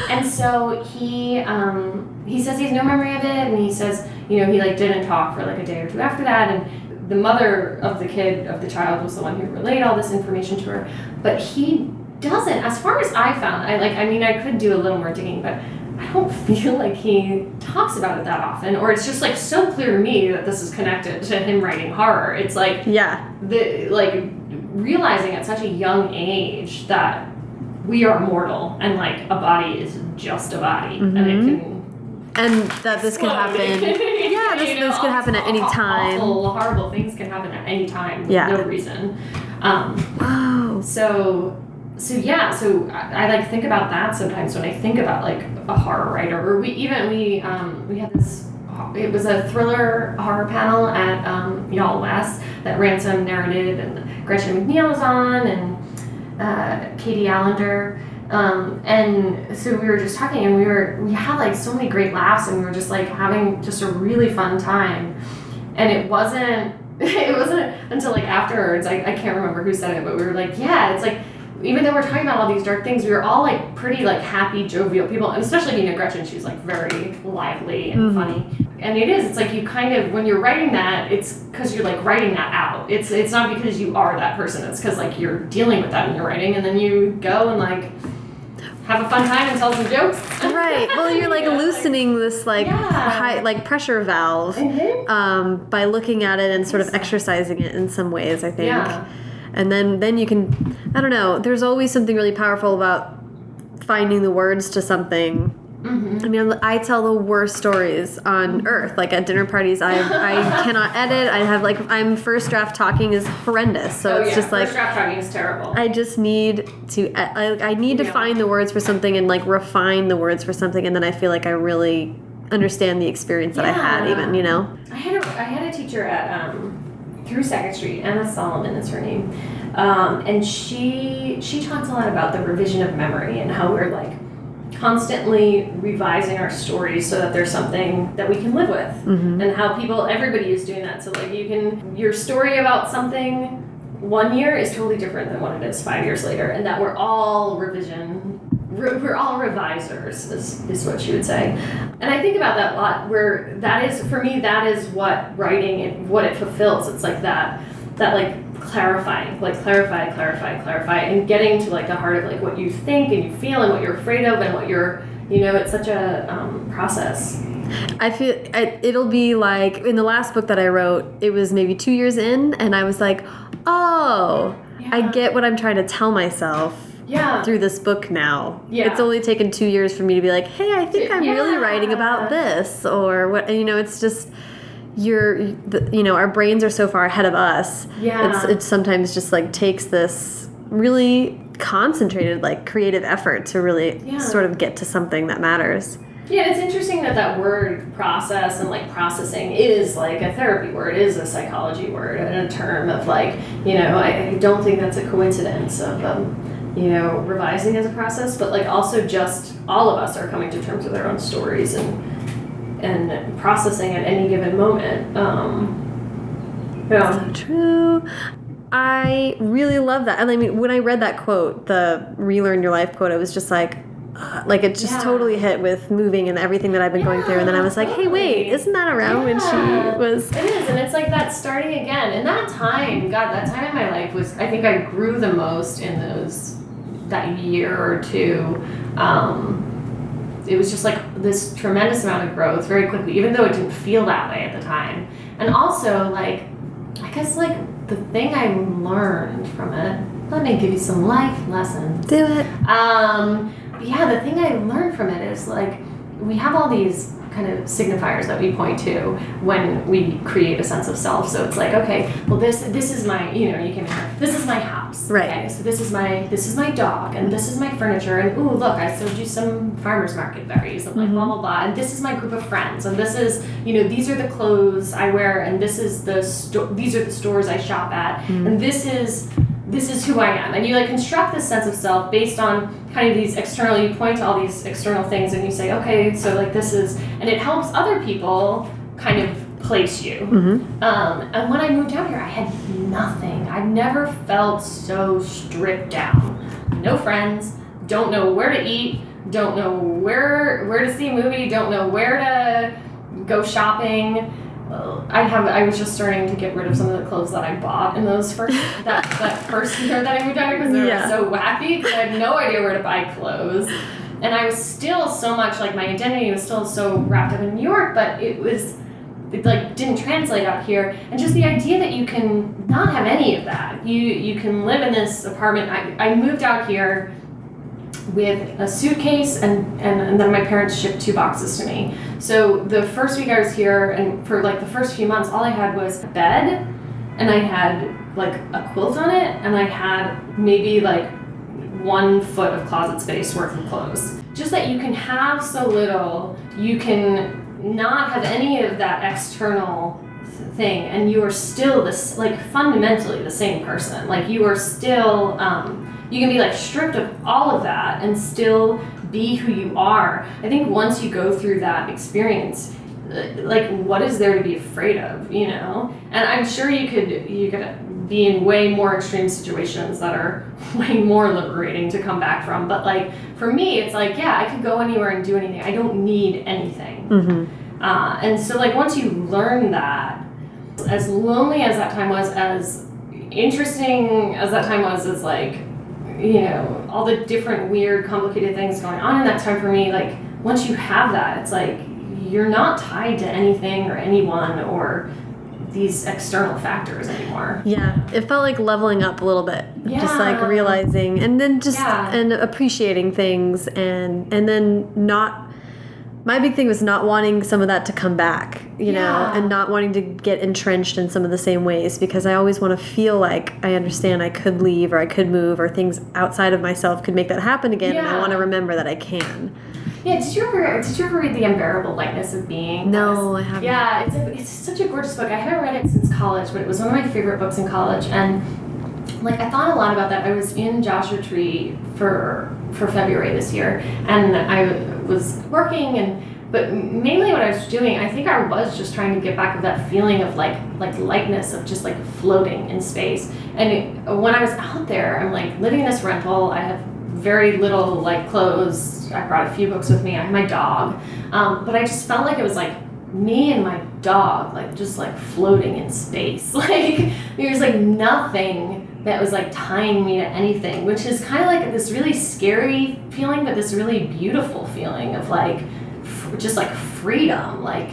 and so he um, he says he has no memory of it, and he says you know he like didn't talk for like a day or two after that, and the mother of the kid of the child was the one who relayed all this information to her, but he doesn't. As far as I found, I like I mean I could do a little more digging, but. I don't feel like he talks about it that often, or it's just like so clear to me that this is connected to him writing horror. It's like Yeah. the like realizing at such a young age that we are mortal and like a body is just a body and it Mhm. can And that this could happen. Yeah, this, You know, this could happen at any time. Awful, horrible things can happen at any time. with Yeah. No reason. Um, Wow. so so yeah so I, I like think about that sometimes when i think about like a horror writer or we even we um we had this it was a thriller horror panel at um YALLWest that ransom narrated and gretchen mcneil was on and uh, katie Alender um, and so we were just talking and we were we had like so many great laughs and we were just like having just a really fun time. And it wasn't it wasn't until like afterwards I, I can't remember who said it but we were like yeah it's like even though we're talking about all these dark things we were all like pretty like happy jovial people and especially being a gretchen she's like very lively and Mhm. funny. And it is it's like you kind of when you're writing that it's because you're like writing that out. It's it's not because you are that person it's because like you're dealing with that in your writing and then you go and like have a fun time and tell some jokes Right. Well, you're like loosening this like Yeah. high like pressure valve Mhm. um, by looking at it and sort of exercising it in some ways. I think. Yeah. And then then you can I don't know. There's always something really powerful about finding the words to something. Mhm. I mean, I tell the worst stories on earth. Like at dinner parties, I I cannot edit. I have like I'm first draft talking is horrendous. So oh, it's yeah. just like First draft talking is terrible I just need to I, I need to Yeah. find the words for something and like refine the words for something and then I feel like I really understand the experience that I had even, you know. I had a, I had a teacher at um, through Sackett Street, Anna Solomon is her name, um, and she she talks a lot about the revision of memory and how we're like constantly revising our stories so that there's something that we can live with, Mhm. and how people everybody is doing that. So like you can your story about something one year is totally different than what it is five years later, and that we're all revision. We're all revisers, is, is what she would say. And I think about that a lot. Where that is for me, that is what writing and what it fulfills. It's like that, that like clarifying, like clarify, clarify, clarify, and getting to like the heart of like what you think and you feel and what you're afraid of and what you're, you know, it's such a um, process. I feel I, it'll be like in the last book that I wrote, it was maybe 2 years in and I was like, "Oh, I get what I'm trying to tell myself." Yeah. Through this book now, Yeah. it's only taken two years for me to be like, "Hey, I think I'm really writing about this," or what. You know, it's just you're, the, you know, our brains are so far ahead of us. Yeah. it's it sometimes just like takes this really concentrated like creative effort to really Yeah. sort of get to something that matters. Yeah, it's interesting that that word process and like processing is like a therapy word, is a psychology word, and a term of like, you know, I, I don't think that's a coincidence of, um, you know, revising as a process, but like also just all of us are coming to terms with our own stories and and processing at any given moment. Um, yeah. So true. I really love that. And I mean, when I read that quote, the relearn your life quote, it was just like, uh, like it just Yeah. totally hit with moving and everything that I've been going through. And then I was like, hey, wait, isn't that around when she was? It is, and it's like that starting again. And that time, God, that time in my life was, I think I grew the most in those, that year or two. Um, it was just like this tremendous amount of growth very quickly, even though it didn't feel that way at the time. And also, like, I guess, like, the thing I learned from it, let me give you some life lessons. Do it. Um, yeah, the thing I learned from it is like we have all these kind of signifiers that we point to when we create a sense of self. So it's like, okay, well this this is my you know you can this is my house. Right. Okay, so this is my this is my dog and this is my furniture and ooh look I sewed you some farmers market berries and like mm-hmm. blah blah blah and this is my group of friends and this is you know these are the clothes I wear and this is the sto- these are the stores I shop at mm-hmm. and this is this is who I am. And you like construct this sense of self based on kind of these external, you point to all these external things and you say, okay, so like this is, and it helps other people kind of place you. Mm-hmm. Um, and when I moved out here, I had nothing. I've never felt so stripped down. No friends, don't know where to eat, don't know where where to see a movie, don't know where to go shopping. I have I was just starting to get rid of some of the clothes that I bought in those first that, that first year that I moved out because they Yeah. were so wacky because I had no idea where to buy clothes. And I was still so much like my identity was still so wrapped up in New York, but it was it like didn't translate out here and just the idea that you can not have any of that you you can live in this apartment i, I moved out here with a suitcase and, and and then my parents shipped two boxes to me. So the first week i was here and for like the first few months all i had was a bed and i had like a quilt on it and i had maybe like one foot of closet space worth of clothes. Just that you can have so little you can not have any of that external thing and you are still this like fundamentally the same person. Like you are still um, you can be like stripped of all of that and still be who you are. I think once you go through that experience uh, like what is there to be afraid of you know? And i'm sure you could you could be in way more extreme situations that are way more liberating to come back from. But like for me it's like yeah i could go anywhere and do anything. I don't need anything. Mm-hmm. uh, and so, like, once you learn that, as lonely as that time was, as interesting as that time was, as like, you know, all the different weird, complicated things going on in that time for me, like, once you have that, it's like you're not tied to anything or anyone or these external factors anymore. Yeah, it felt like leveling up a little bit. Just like realizing and then just Yeah. and appreciating things and and then not my big thing was not wanting some of that to come back, you know, and not wanting to get entrenched in some of the same ways because I always want to feel like I understand I could leave or I could move or things outside of myself could make that happen again and I want to remember that I can. Yeah, did you ever did you ever read The Unbearable Lightness of Being? No, I haven't. Yeah, it's a, it's such a gorgeous book. I haven't read it since college, but it was one of my favorite books in college, and like I thought a lot about that. I was in Joshua Tree for for February this year, and I was working and. But mainly what I was doing, I think I was just trying to get back of that feeling of like like lightness of just like floating in space. And it, when I was out there, I'm like living in this rental. I have very little like clothes. I brought a few books with me. I had my dog, um, but I just felt like it was like me and my dog, like just like floating in space. Like there's like nothing that was like tying me to anything, which is kind of like this really scary feeling, but this really beautiful feeling of like just like freedom, like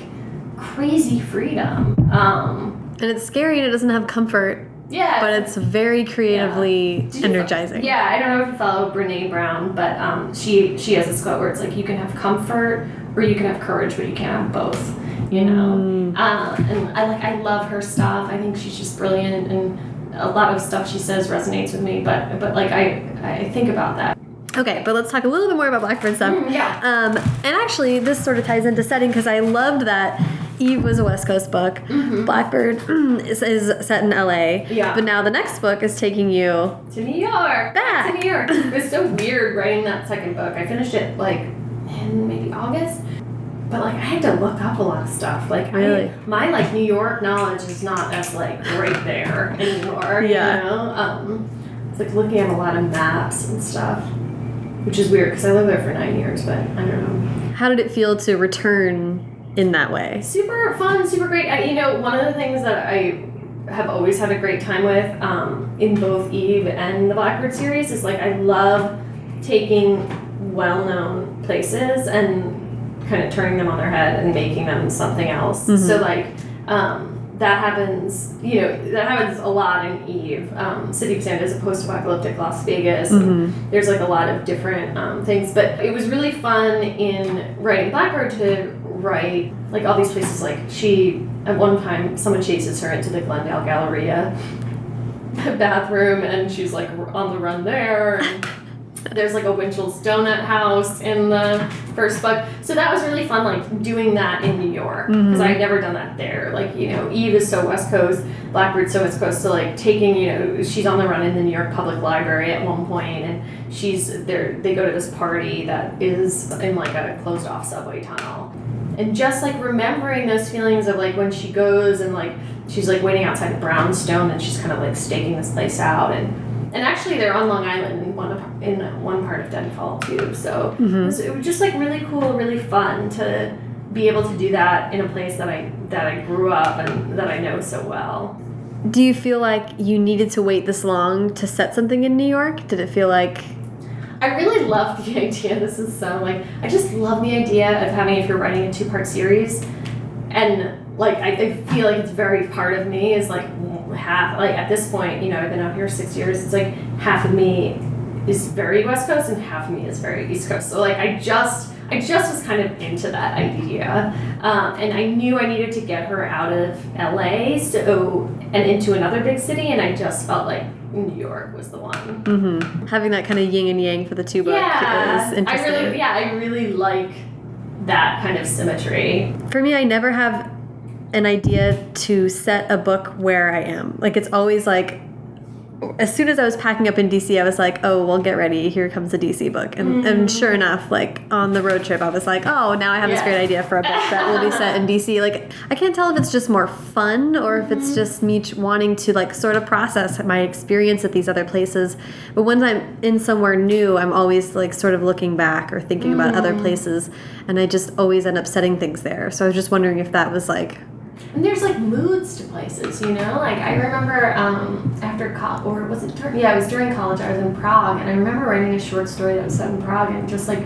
crazy freedom. Um, And it's scary and it doesn't have comfort, yeah, but it's very creatively you- energizing. Yeah, I don't know if you follow Brene Brown, but um, she she has this quote where it's like you can have comfort or you can have courage, but you can't have both. You know, Mm. uh, and I like I love her stuff. I think she's just brilliant, and a lot of stuff she says resonates with me. But but like I I think about that. Okay, but let's talk a little bit more about Blackbird stuff. Mm, yeah. Um, and actually, this sort of ties into setting because I loved that Eve was a West Coast book. Blackbird is, is set in LA. Yeah. But now the next book is taking you. To New York. Back. To New York. It was so weird writing that second book. I finished it like in maybe August. But like I had to look up a lot of stuff. Like Really? I, my like New York knowledge is not as like right there anymore. Yeah. You know? Um it's like looking at a lot of maps and stuff. Which is weird because I lived there for nine years, but I don't know. How did it feel to return in that way? super fun, super great. I, you know, one of the things that I have always had a great time with um, in both Eve and the Blackbird series is like I love taking well-known places and kind of turning them on their head and making them something else. Mhm. So like um, that happens, you know, that happens a lot in Eve. Um, City of Sand is a post-apocalyptic Las Vegas. and Mhm. there's like a lot of different um, things but it was really fun in writing blackbird to write like all these places like she at one time someone chases her into the glendale galleria bathroom and she's like on the run there and there's like a winchell's donut house in the first book so that was really fun like doing that in new york because Mhm. i had never done that there. Like you know eve is so west coast blackbird's so west coast so like taking you know she's on the run in the new york public library at one point and she's there they go to this party that is in like a closed off subway tunnel. And just like remembering those feelings of like when she goes and like she's like waiting outside the brownstone and she's kind of like staking this place out and and actually they're on Long Island in one of, in one part of Deadfall too. So it, Mhm. was, it was just like really cool, really fun to be able to do that in a place that I that I grew up and that I know so well. Do you feel like you needed to wait this long to set something in New York? Did it feel like I really love the idea. This is so like I just love the idea of having if you're writing a two part series, and like I, I feel like it's very part of me is like half like at this point you know I've been out here six years. It's like half of me is very West Coast and half of me is very East Coast. So like I just I just was kind of into that idea, um, and I knew I needed to get her out of LA so and into another big city, and I just felt like New York was the one. mhm, having that kind of yin and yang for the two books Yeah, is I really, yeah, I really like that kind of symmetry. For me, I never have an idea to set a book where I am. Like it's always like as soon as I was packing up in DC, I was like, "Oh, well, get ready. Here comes a DC book." And, and mm-hmm. sure enough, like on the road trip, I was like, "Oh, now I have this great idea for a book that will be set in DC." Like I can't tell if it's just more fun or if it's mm-hmm. just me wanting to like sort of process my experience at these other places. But once I'm in somewhere new, I'm always like sort of looking back or thinking about other mm-hmm. places, and I just always end up setting things there. So I was just wondering if that was like And there's like moods to places, you know? Like I remember um, after college, or was it during, yeah, it was during college, I was in Prague, and I remember writing a short story that was set in Prague and just like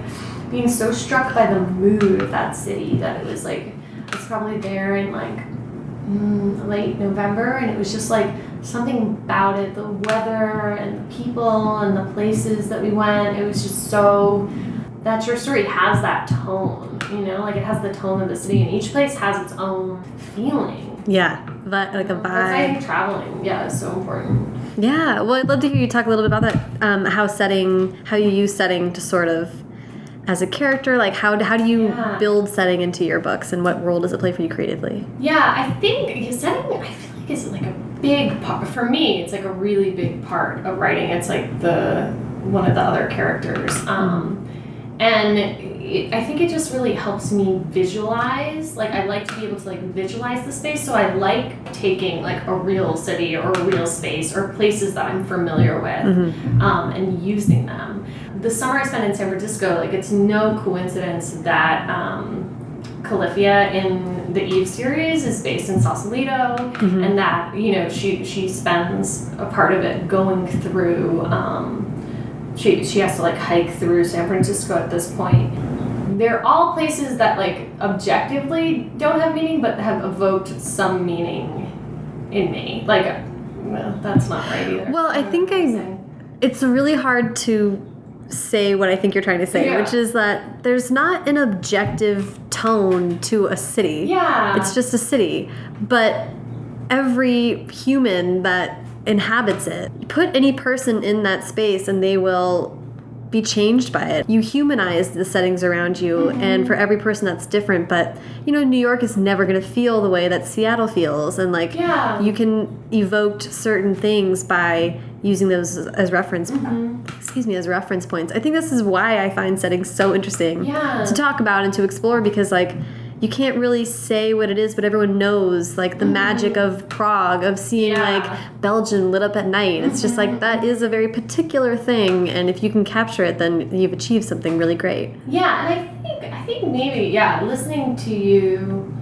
being so struck by the mood of that city that it was like, I was probably there in like mm, late November, and it was just like something about it the weather and the people and the places that we went. It was just so. That your story has that tone, you know, like it has the tone of the city, and each place has its own feeling. yeah, but like a That's why I vibe. traveling, yeah, is so important. Yeah, well, I'd love to hear you talk a little bit about that. Um, how setting, how you use setting to sort of, as a character, like how how do you Yeah. build setting into your books, and what role does it play for you creatively? Yeah, I think setting, I feel like is like a big part for me. It's like a really big part of writing. It's like the one of the other characters, um, and it, I think it just really helps me visualize. Like I like to be able to like visualize the space. So I like taking like a real city or a real space or places that I'm familiar with, um, and using them. The summer I spent in San Francisco, like it's no coincidence that. Um, Califia in the Eve series is based in Sausalito, and that you know she she spends a part of it going through. Um, she she has to like hike through San Francisco at this point. They're all places that like objectively don't have meaning, but have evoked some meaning in me. Like, well, that's not right either. Well, I think I-. It's really hard to say what I think you're trying to say, Yeah. which is that there's not an objective tone to a city. Yeah. It's just a city. But every human that inhabits it, put any person in that space and they will be changed by it. You humanize the settings around you, and for every person that's different. But you know, New York is never going to feel the way that Seattle feels, and like Yeah. you can evoke certain things by using those as, reference. Mm-hmm. Excuse me, as reference points. I think this is why I find settings so interesting Yeah. to talk about and to explore because like you can't really say what it is, but everyone knows like the magic of Prague, of seeing Mm-hmm. Yeah. like Belgium lit up at night. It's just like that is a very particular thing, and if you can capture it, then you've achieved something really great. Yeah, and I think I think maybe yeah, listening to you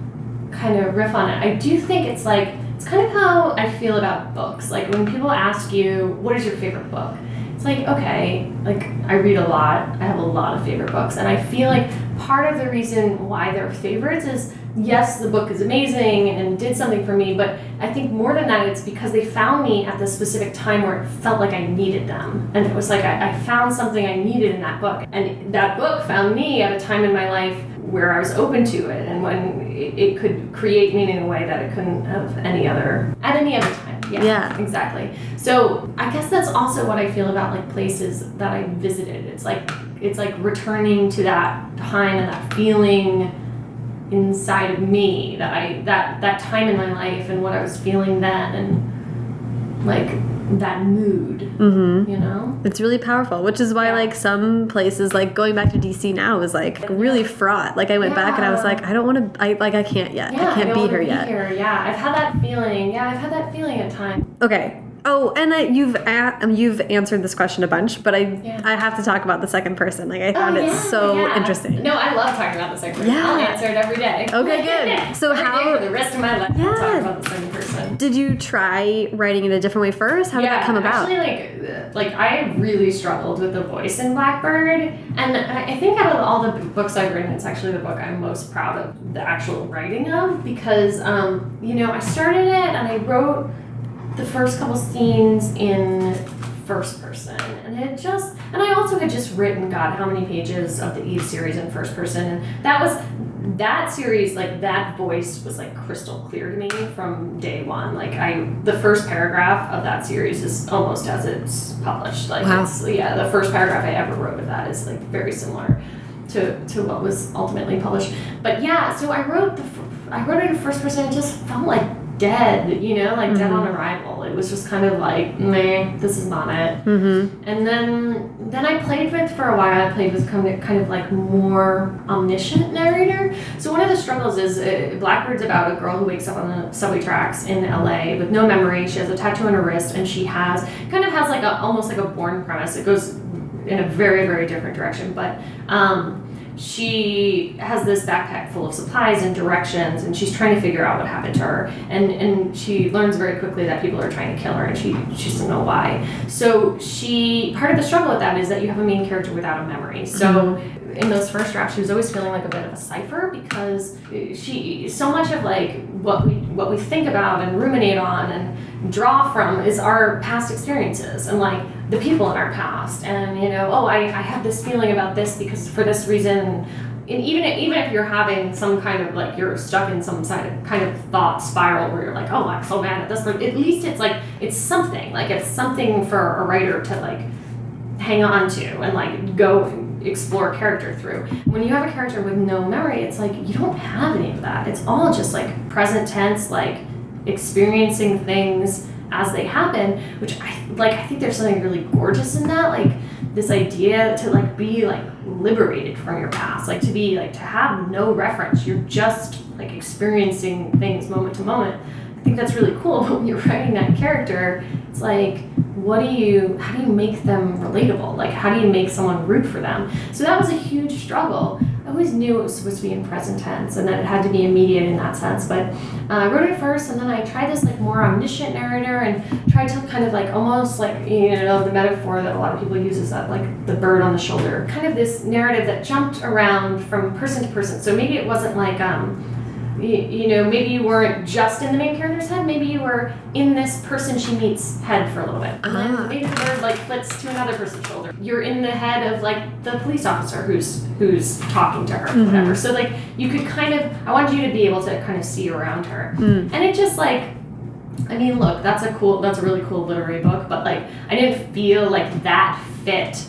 kind of riff on it. I do think it's like it's kind of how I feel about books. Like when people ask you, "What is your favorite book?" It's like, okay, like I read a lot. I have a lot of favorite books, and I feel like part of the reason why they're favorites is yes, the book is amazing and did something for me, but I think more than that, it's because they found me at the specific time where it felt like I needed them. And it was like I, I found something I needed in that book. And that book found me at a time in my life where I was open to it and when it, it could create meaning in a way that it couldn't have any other, at any other time. Yeah, Yeah. exactly. So I guess that's also what I feel about like places that I visited. It's like, it's like returning to that time and that feeling inside of me that I that that time in my life and what I was feeling then and like that mood, Mm-hmm. you know? It's really powerful, which is why Yeah. like some places like going back to DC now is like really fraught. Like I went back and I was like, I don't want to. I like I can't yet. Yeah, I can't don't be here yet. Here. Yeah, I've had that feeling. Yeah, I've had that feeling at times. Okay, Oh, and I, you've a, um, you've answered this question a bunch, but I Yeah. I have to talk about the second person. Like I found Oh, it so yeah. interesting. No, I love talking about the second person. Yeah. I'll answer it every day. Okay, good. So Every how- for the rest of my life, Yeah. Did you try writing it a different way first? How did yeah, that come about? Actually, like, like I really struggled with the voice in Blackbird, and I I think out of all the books I've written, it's actually the book I'm most proud of the actual writing of because, um, you know, I started it and I wrote the first couple scenes in first person, and it just, and I also had just written, God, how many pages of the Eve series in first person, and that was that series like that voice was like crystal clear to me from day one. Like i the first paragraph of that series is almost as it's published. Like Wow. it's yeah the first paragraph i ever wrote of that is like very similar to to what was ultimately published. But yeah so i wrote the i wrote it in first person. It just felt like dead you know like dead Mhm. on arrival it was just kind of like meh this is not it mm-hmm. and then then I played with for a while. I played with kind of kind of like more omniscient narrator. So one of the struggles is uh, Blackbird's about a girl who wakes up on the subway tracks in LA with no memory. She has a tattoo on her wrist, and she has kind of has like a almost like a Bourne premise. It goes in a very very different direction, but. Um, she has this backpack full of supplies and directions and she's trying to figure out what happened to her. And and she learns very quickly that people are trying to kill her and she she doesn't know why. So she part of the struggle with that is that you have a main character without a memory. So mm-hmm. in those first drafts she was always feeling like a bit of a cipher because she so much of like what we what we think about and ruminate on and draw from is our past experiences. And like the people in our past and you know oh I, I have this feeling about this because for this reason and even even if you're having some kind of like you're stuck in some side of, kind of thought spiral where you're like oh I'm so mad at this but at least it's like it's something like it's something for a writer to like hang on to and like go and explore character through. When you have a character with no memory, it's like you don't have any of that. It's all just like present tense, like experiencing things as they happen, which I like I think there's something really gorgeous in that. Like this idea to like be like liberated from your past, like to be like to have no reference. You're just like experiencing things moment to moment. I think that's really cool. But when you're writing that character, it's like, what do you, how do you make them relatable? Like, how do you make someone root for them? So that was a huge struggle. Always knew it was supposed to be in present tense and that it had to be immediate in that sense. But uh, I wrote it first, and then I tried this like more omniscient narrator and tried to kind of like almost like you know the metaphor that a lot of people use is that like the bird on the shoulder, kind of this narrative that jumped around from person to person. So maybe it wasn't like um, you, you know, maybe you weren't just in the main character's head, maybe you were in this person she meets head for a little bit. And Ah. then maybe the bird like flits to another person's shoulder. You're in the head of like the police officer who's who's talking to her, Mhm. whatever. So like you could kind of I wanted you to be able to kind of see around her. Mm. And it just like I mean, look, that's a cool that's a really cool literary book, but like I didn't feel like that fit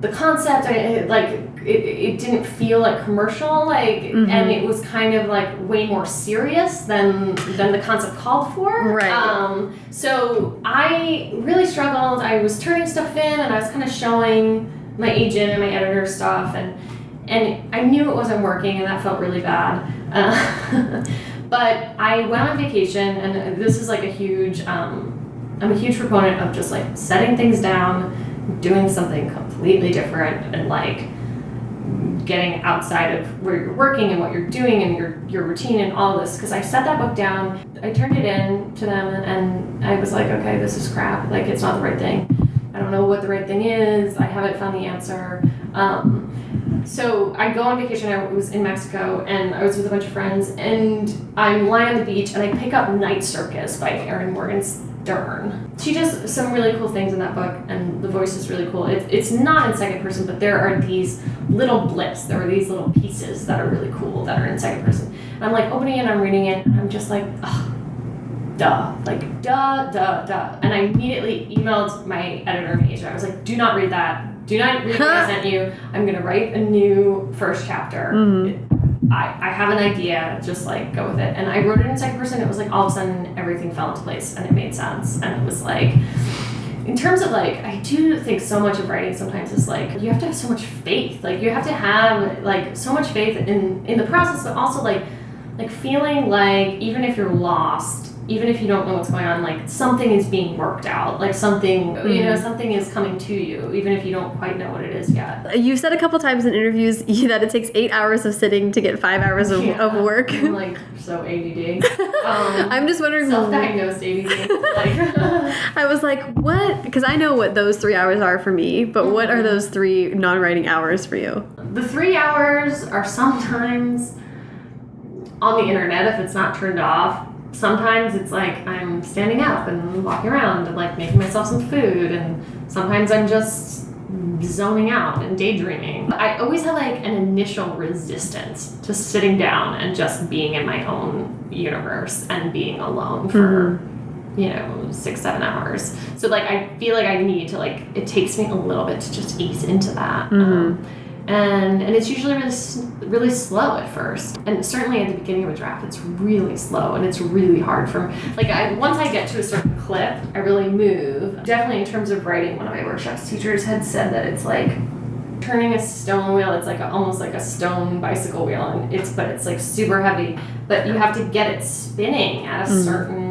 the concept I, like it, it didn't feel like commercial like Mhm. and it was kind of like way more serious than than the concept called for Right. um so i really struggled i was turning stuff in and i was kind of showing my agent and my editor stuff and and i knew it wasn't working and that felt really bad uh, but i went on vacation and this is like a huge um i'm a huge proponent of just like setting things down doing something completely different and like getting outside of where you're working and what you're doing and your your routine and all this because I set that book down I turned it in to them and I was like okay this is crap like it's not the right thing. I don't know what the right thing is I haven't found the answer. Um, so I go on vacation I was in Mexico and I was with a bunch of friends and I'm lying on the beach and I pick up Night Circus by Erin Morgan's Stern. She does some really cool things in that book, and the voice is really cool. It's, it's not in second person, but there are these little blips, there are these little pieces that are really cool that are in second person. And I'm like opening it, I'm reading it, and I'm just like, ugh, duh, like duh, duh, duh. And I immediately emailed my editor and agent. I was like, do not read that. Do not read what I sent you. I'm gonna write a new first chapter. Mhm. I, I have an idea, just like go with it. And I wrote it in second person. It was like all of a sudden everything fell into place and it made sense. And it was like, in terms of like, I do think so much of writing sometimes is like you have to have so much faith. Like you have to have like so much faith in in the process, but also like like feeling like even if you're lost, even if you don't know what's going on, like something is being worked out. Like something, you know, something is coming to you, even if you don't quite know what it is yet. You've said a couple times in interviews that it takes eight hours of sitting to get five hours of, Yeah. of work. I'm like so ADD. Um, I'm just wondering. self-diagnosed ADD. Like, I was like, what? Because I know what those three hours are for me, but what are those three non-writing hours for you? the three hours are sometimes on the internet if it's not turned off. Sometimes it's like I'm standing up and walking around and like making myself some food, and sometimes I'm just zoning out and daydreaming. I always have like an initial resistance to sitting down and just being in my own universe and being alone for you know six seven hours. So like i feel like i need to like it takes me a little bit to just ease into that. Um, and and it's usually really really slow at first. And certainly at the beginning of a draft it's really slow and it's really hard for like i once i get to a certain clip i really move. Definitely in terms of writing one of my workshops teachers had said that it's like turning a stone wheel it's like a, almost like a stone bicycle wheel and it's but it's like super heavy. But you have to get it spinning at a hmm. certain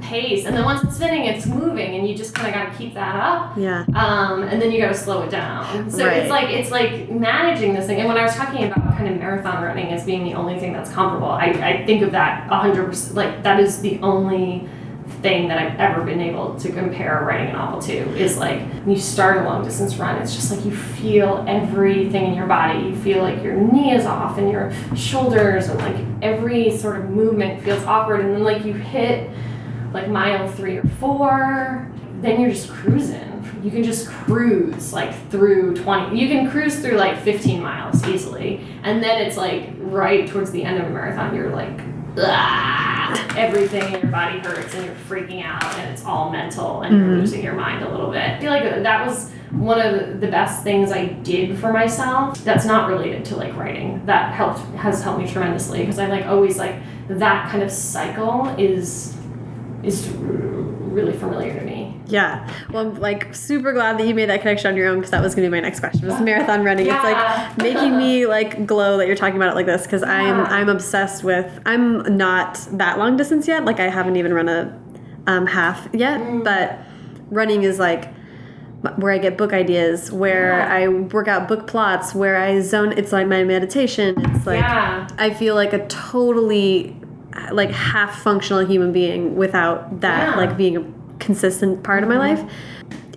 pace and then once it's spinning it's moving and you just kind of got to keep that up Yeah. um, and then you got to slow it down so Right. it's like it's like managing this thing and when i was talking about kind of marathon running as being the only thing that's comparable i, I think of that 100% like that is the only thing that I've ever been able to compare writing a novel to is like when you start a long distance run, it's just like you feel everything in your body. You feel like your knee is off and your shoulders and like every sort of movement feels awkward and then like you hit like mile three or four, then you're just cruising. You can just cruise like through 20. You can cruise through like 15 miles easily. And then it's like right towards the end of a marathon, you're like, "Ah," everything in your body hurts and you're freaking out and it's all mental and you're losing your mind a little bit. I feel like that was one of the best things I did for myself that's not related to like writing. That helped has helped me tremendously because I like always like that kind of cycle is is really familiar to me. Yeah. Well, I'm like super glad that you made that connection on your own because that was going to be my next question. Was marathon running. Yeah. It's like making me like glow that you're talking about it like this because I'm I'm obsessed with. I'm not that long distance yet. Like I haven't even run a um, half yet, Mm. but running is like where I get book ideas, where Yeah. I work out book plots, where I zone. It's like my meditation. It's like yeah. I feel like a totally like half functional human being without that Yeah. like being a consistent part of my mm-hmm. life.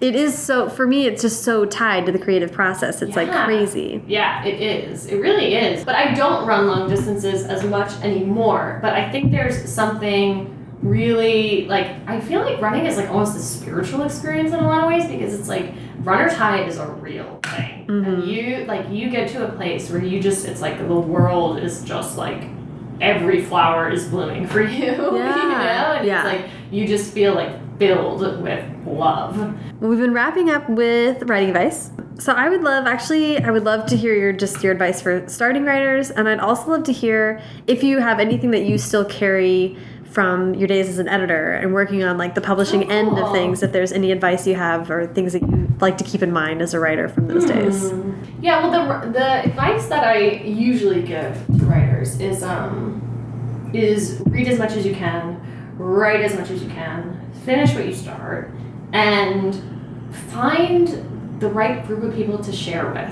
It is so for me it's just so tied to the creative process. It's like crazy. Yeah, it is. It really is. But I don't run long distances as much anymore. But I think there's something really like I feel like running is like almost a spiritual experience in a lot of ways because it's like runner's high is a real thing. And mm-hmm. you like you get to a place where you just it's like the world is just like every flower is blooming for you. you know? Yeah, And yeah. it's like you just feel like filled with love. We've been wrapping up with writing advice. So I would love actually I would love to hear your just your advice for starting writers and I'd also love to hear if you have anything that you still carry from your days as an editor and working on like the publishing Oh, end of things if there's any advice you have or things that you like to keep in mind as a writer from those days. Yeah, well, the the advice that I usually give to writers is um is read as much as you can, write as much as you can, finish what you start, and find the right group of people to share with.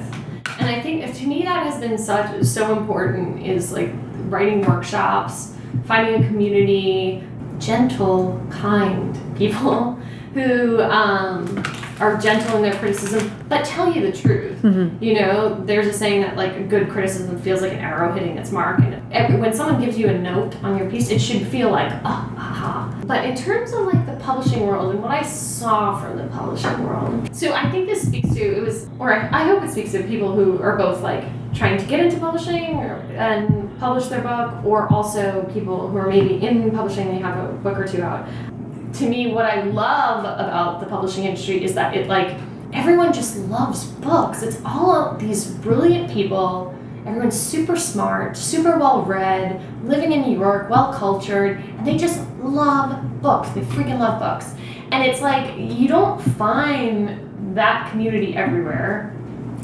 And I think to me that has been such so important is like writing workshops, finding a community, gentle, kind people who um, are gentle in their criticism but tell you the truth. You know, there's a saying that like a good criticism feels like an arrow hitting its mark, and every, when someone gives you a note on your piece, it should feel like ah, aha. But in terms of like the publishing world and what I saw from the publishing world, so I think this speaks to it was, or I, I hope it speaks to people who are both like trying to get into publishing or, and publish their book, or also people who are maybe in publishing, they have a book or two out. To me what i love about the publishing industry is that it like everyone just loves books. It's all these brilliant people everyone's super smart super well read living in new york well cultured and they just love books. They freaking love books. And it's like you don't find that community everywhere.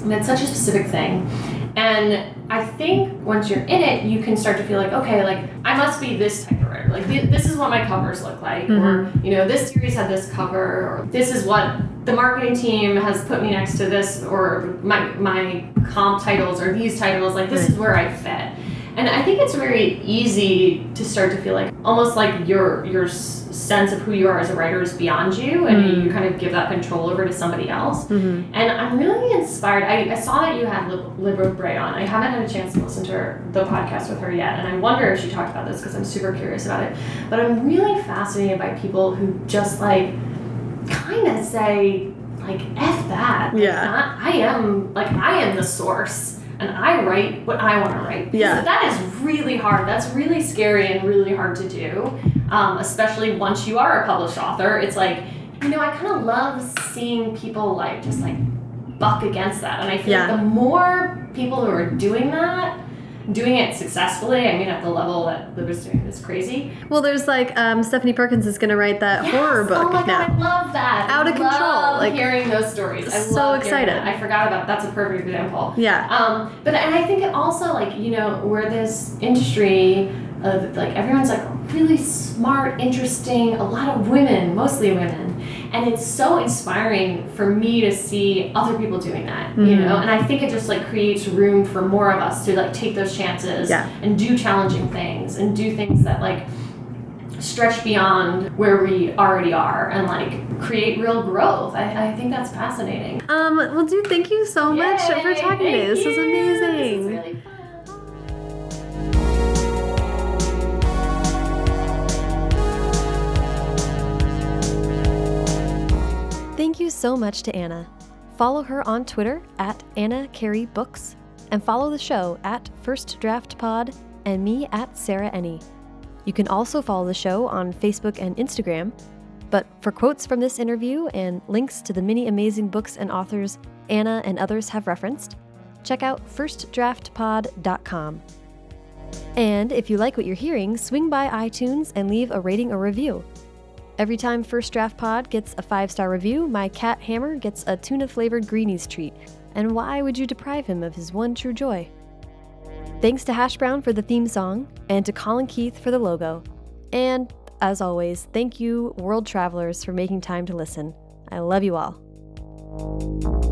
And it's such a specific thing and i think once you're in it you can start to feel like okay like i must be this type of writer. Like th- this is what my covers look like, or mm-hmm. you know, this series had this cover, or this is what the marketing team has put me next to this, or my my comp titles or these titles. Like this Right. is where I fit. And I think it's very easy to start to feel like almost like your your sense of who you are as a writer is beyond you, and you kind of give that control over to somebody else. Mm-hmm. And I'm really inspired. I, I saw that you had Lib- Libba Bray on. I haven't had a chance to listen to her, the podcast with her yet, and I wonder if she talked about this because I'm super curious about it. But I'm really fascinated by people who just like kind of say like f that. Yeah. not- I am like I am the source. And I write what I want to write. Yeah. So that is really hard. That's really scary and really hard to do. Um, especially once you are a published author. It's like, you know, I kind of love seeing people like just like buck against that. And I feel Yeah. like the more people who are doing that, doing it successfully, I mean, at the level that Libba's doing is crazy. Well, there's like um, Stephanie Perkins is going to write that Yes! horror book oh my now. God, I love that. Out of I control, Love like, hearing those stories. I'm so excited. I forgot about that's a perfect example. Yeah. Um, but and I think it also like you know we're this industry of like everyone's like really smart, interesting, a lot of women, mostly women, and it's so inspiring for me to see other people doing that. You Mhm. know, and I think it just like creates room for more of us to like take those chances Yeah. and do challenging things and do things that like stretch beyond where we already are and like create real growth. I, I think that's fascinating. Um, well, dude, thank you so much for Yay, talking to me. This was you. amazing. This is really Thank you so much to Anna. Follow her on Twitter at Anna Carey Books and follow the show at First Draft Pod and me at Sarah Enni. You can also follow the show on Facebook and Instagram. But for quotes from this interview and links to the many amazing books and authors Anna and others have referenced, check out firstdraftpod.com. And if you like what you're hearing, swing by iTunes and leave a rating or review. Every time First Draft Pod gets a five star review, my cat Hammer gets a tuna flavored greenies treat. And why would you deprive him of his one true joy? Thanks to Hash Brown for the theme song, and to Colin Keith for the logo. And, as always, thank you, world travelers, for making time to listen. I love you all.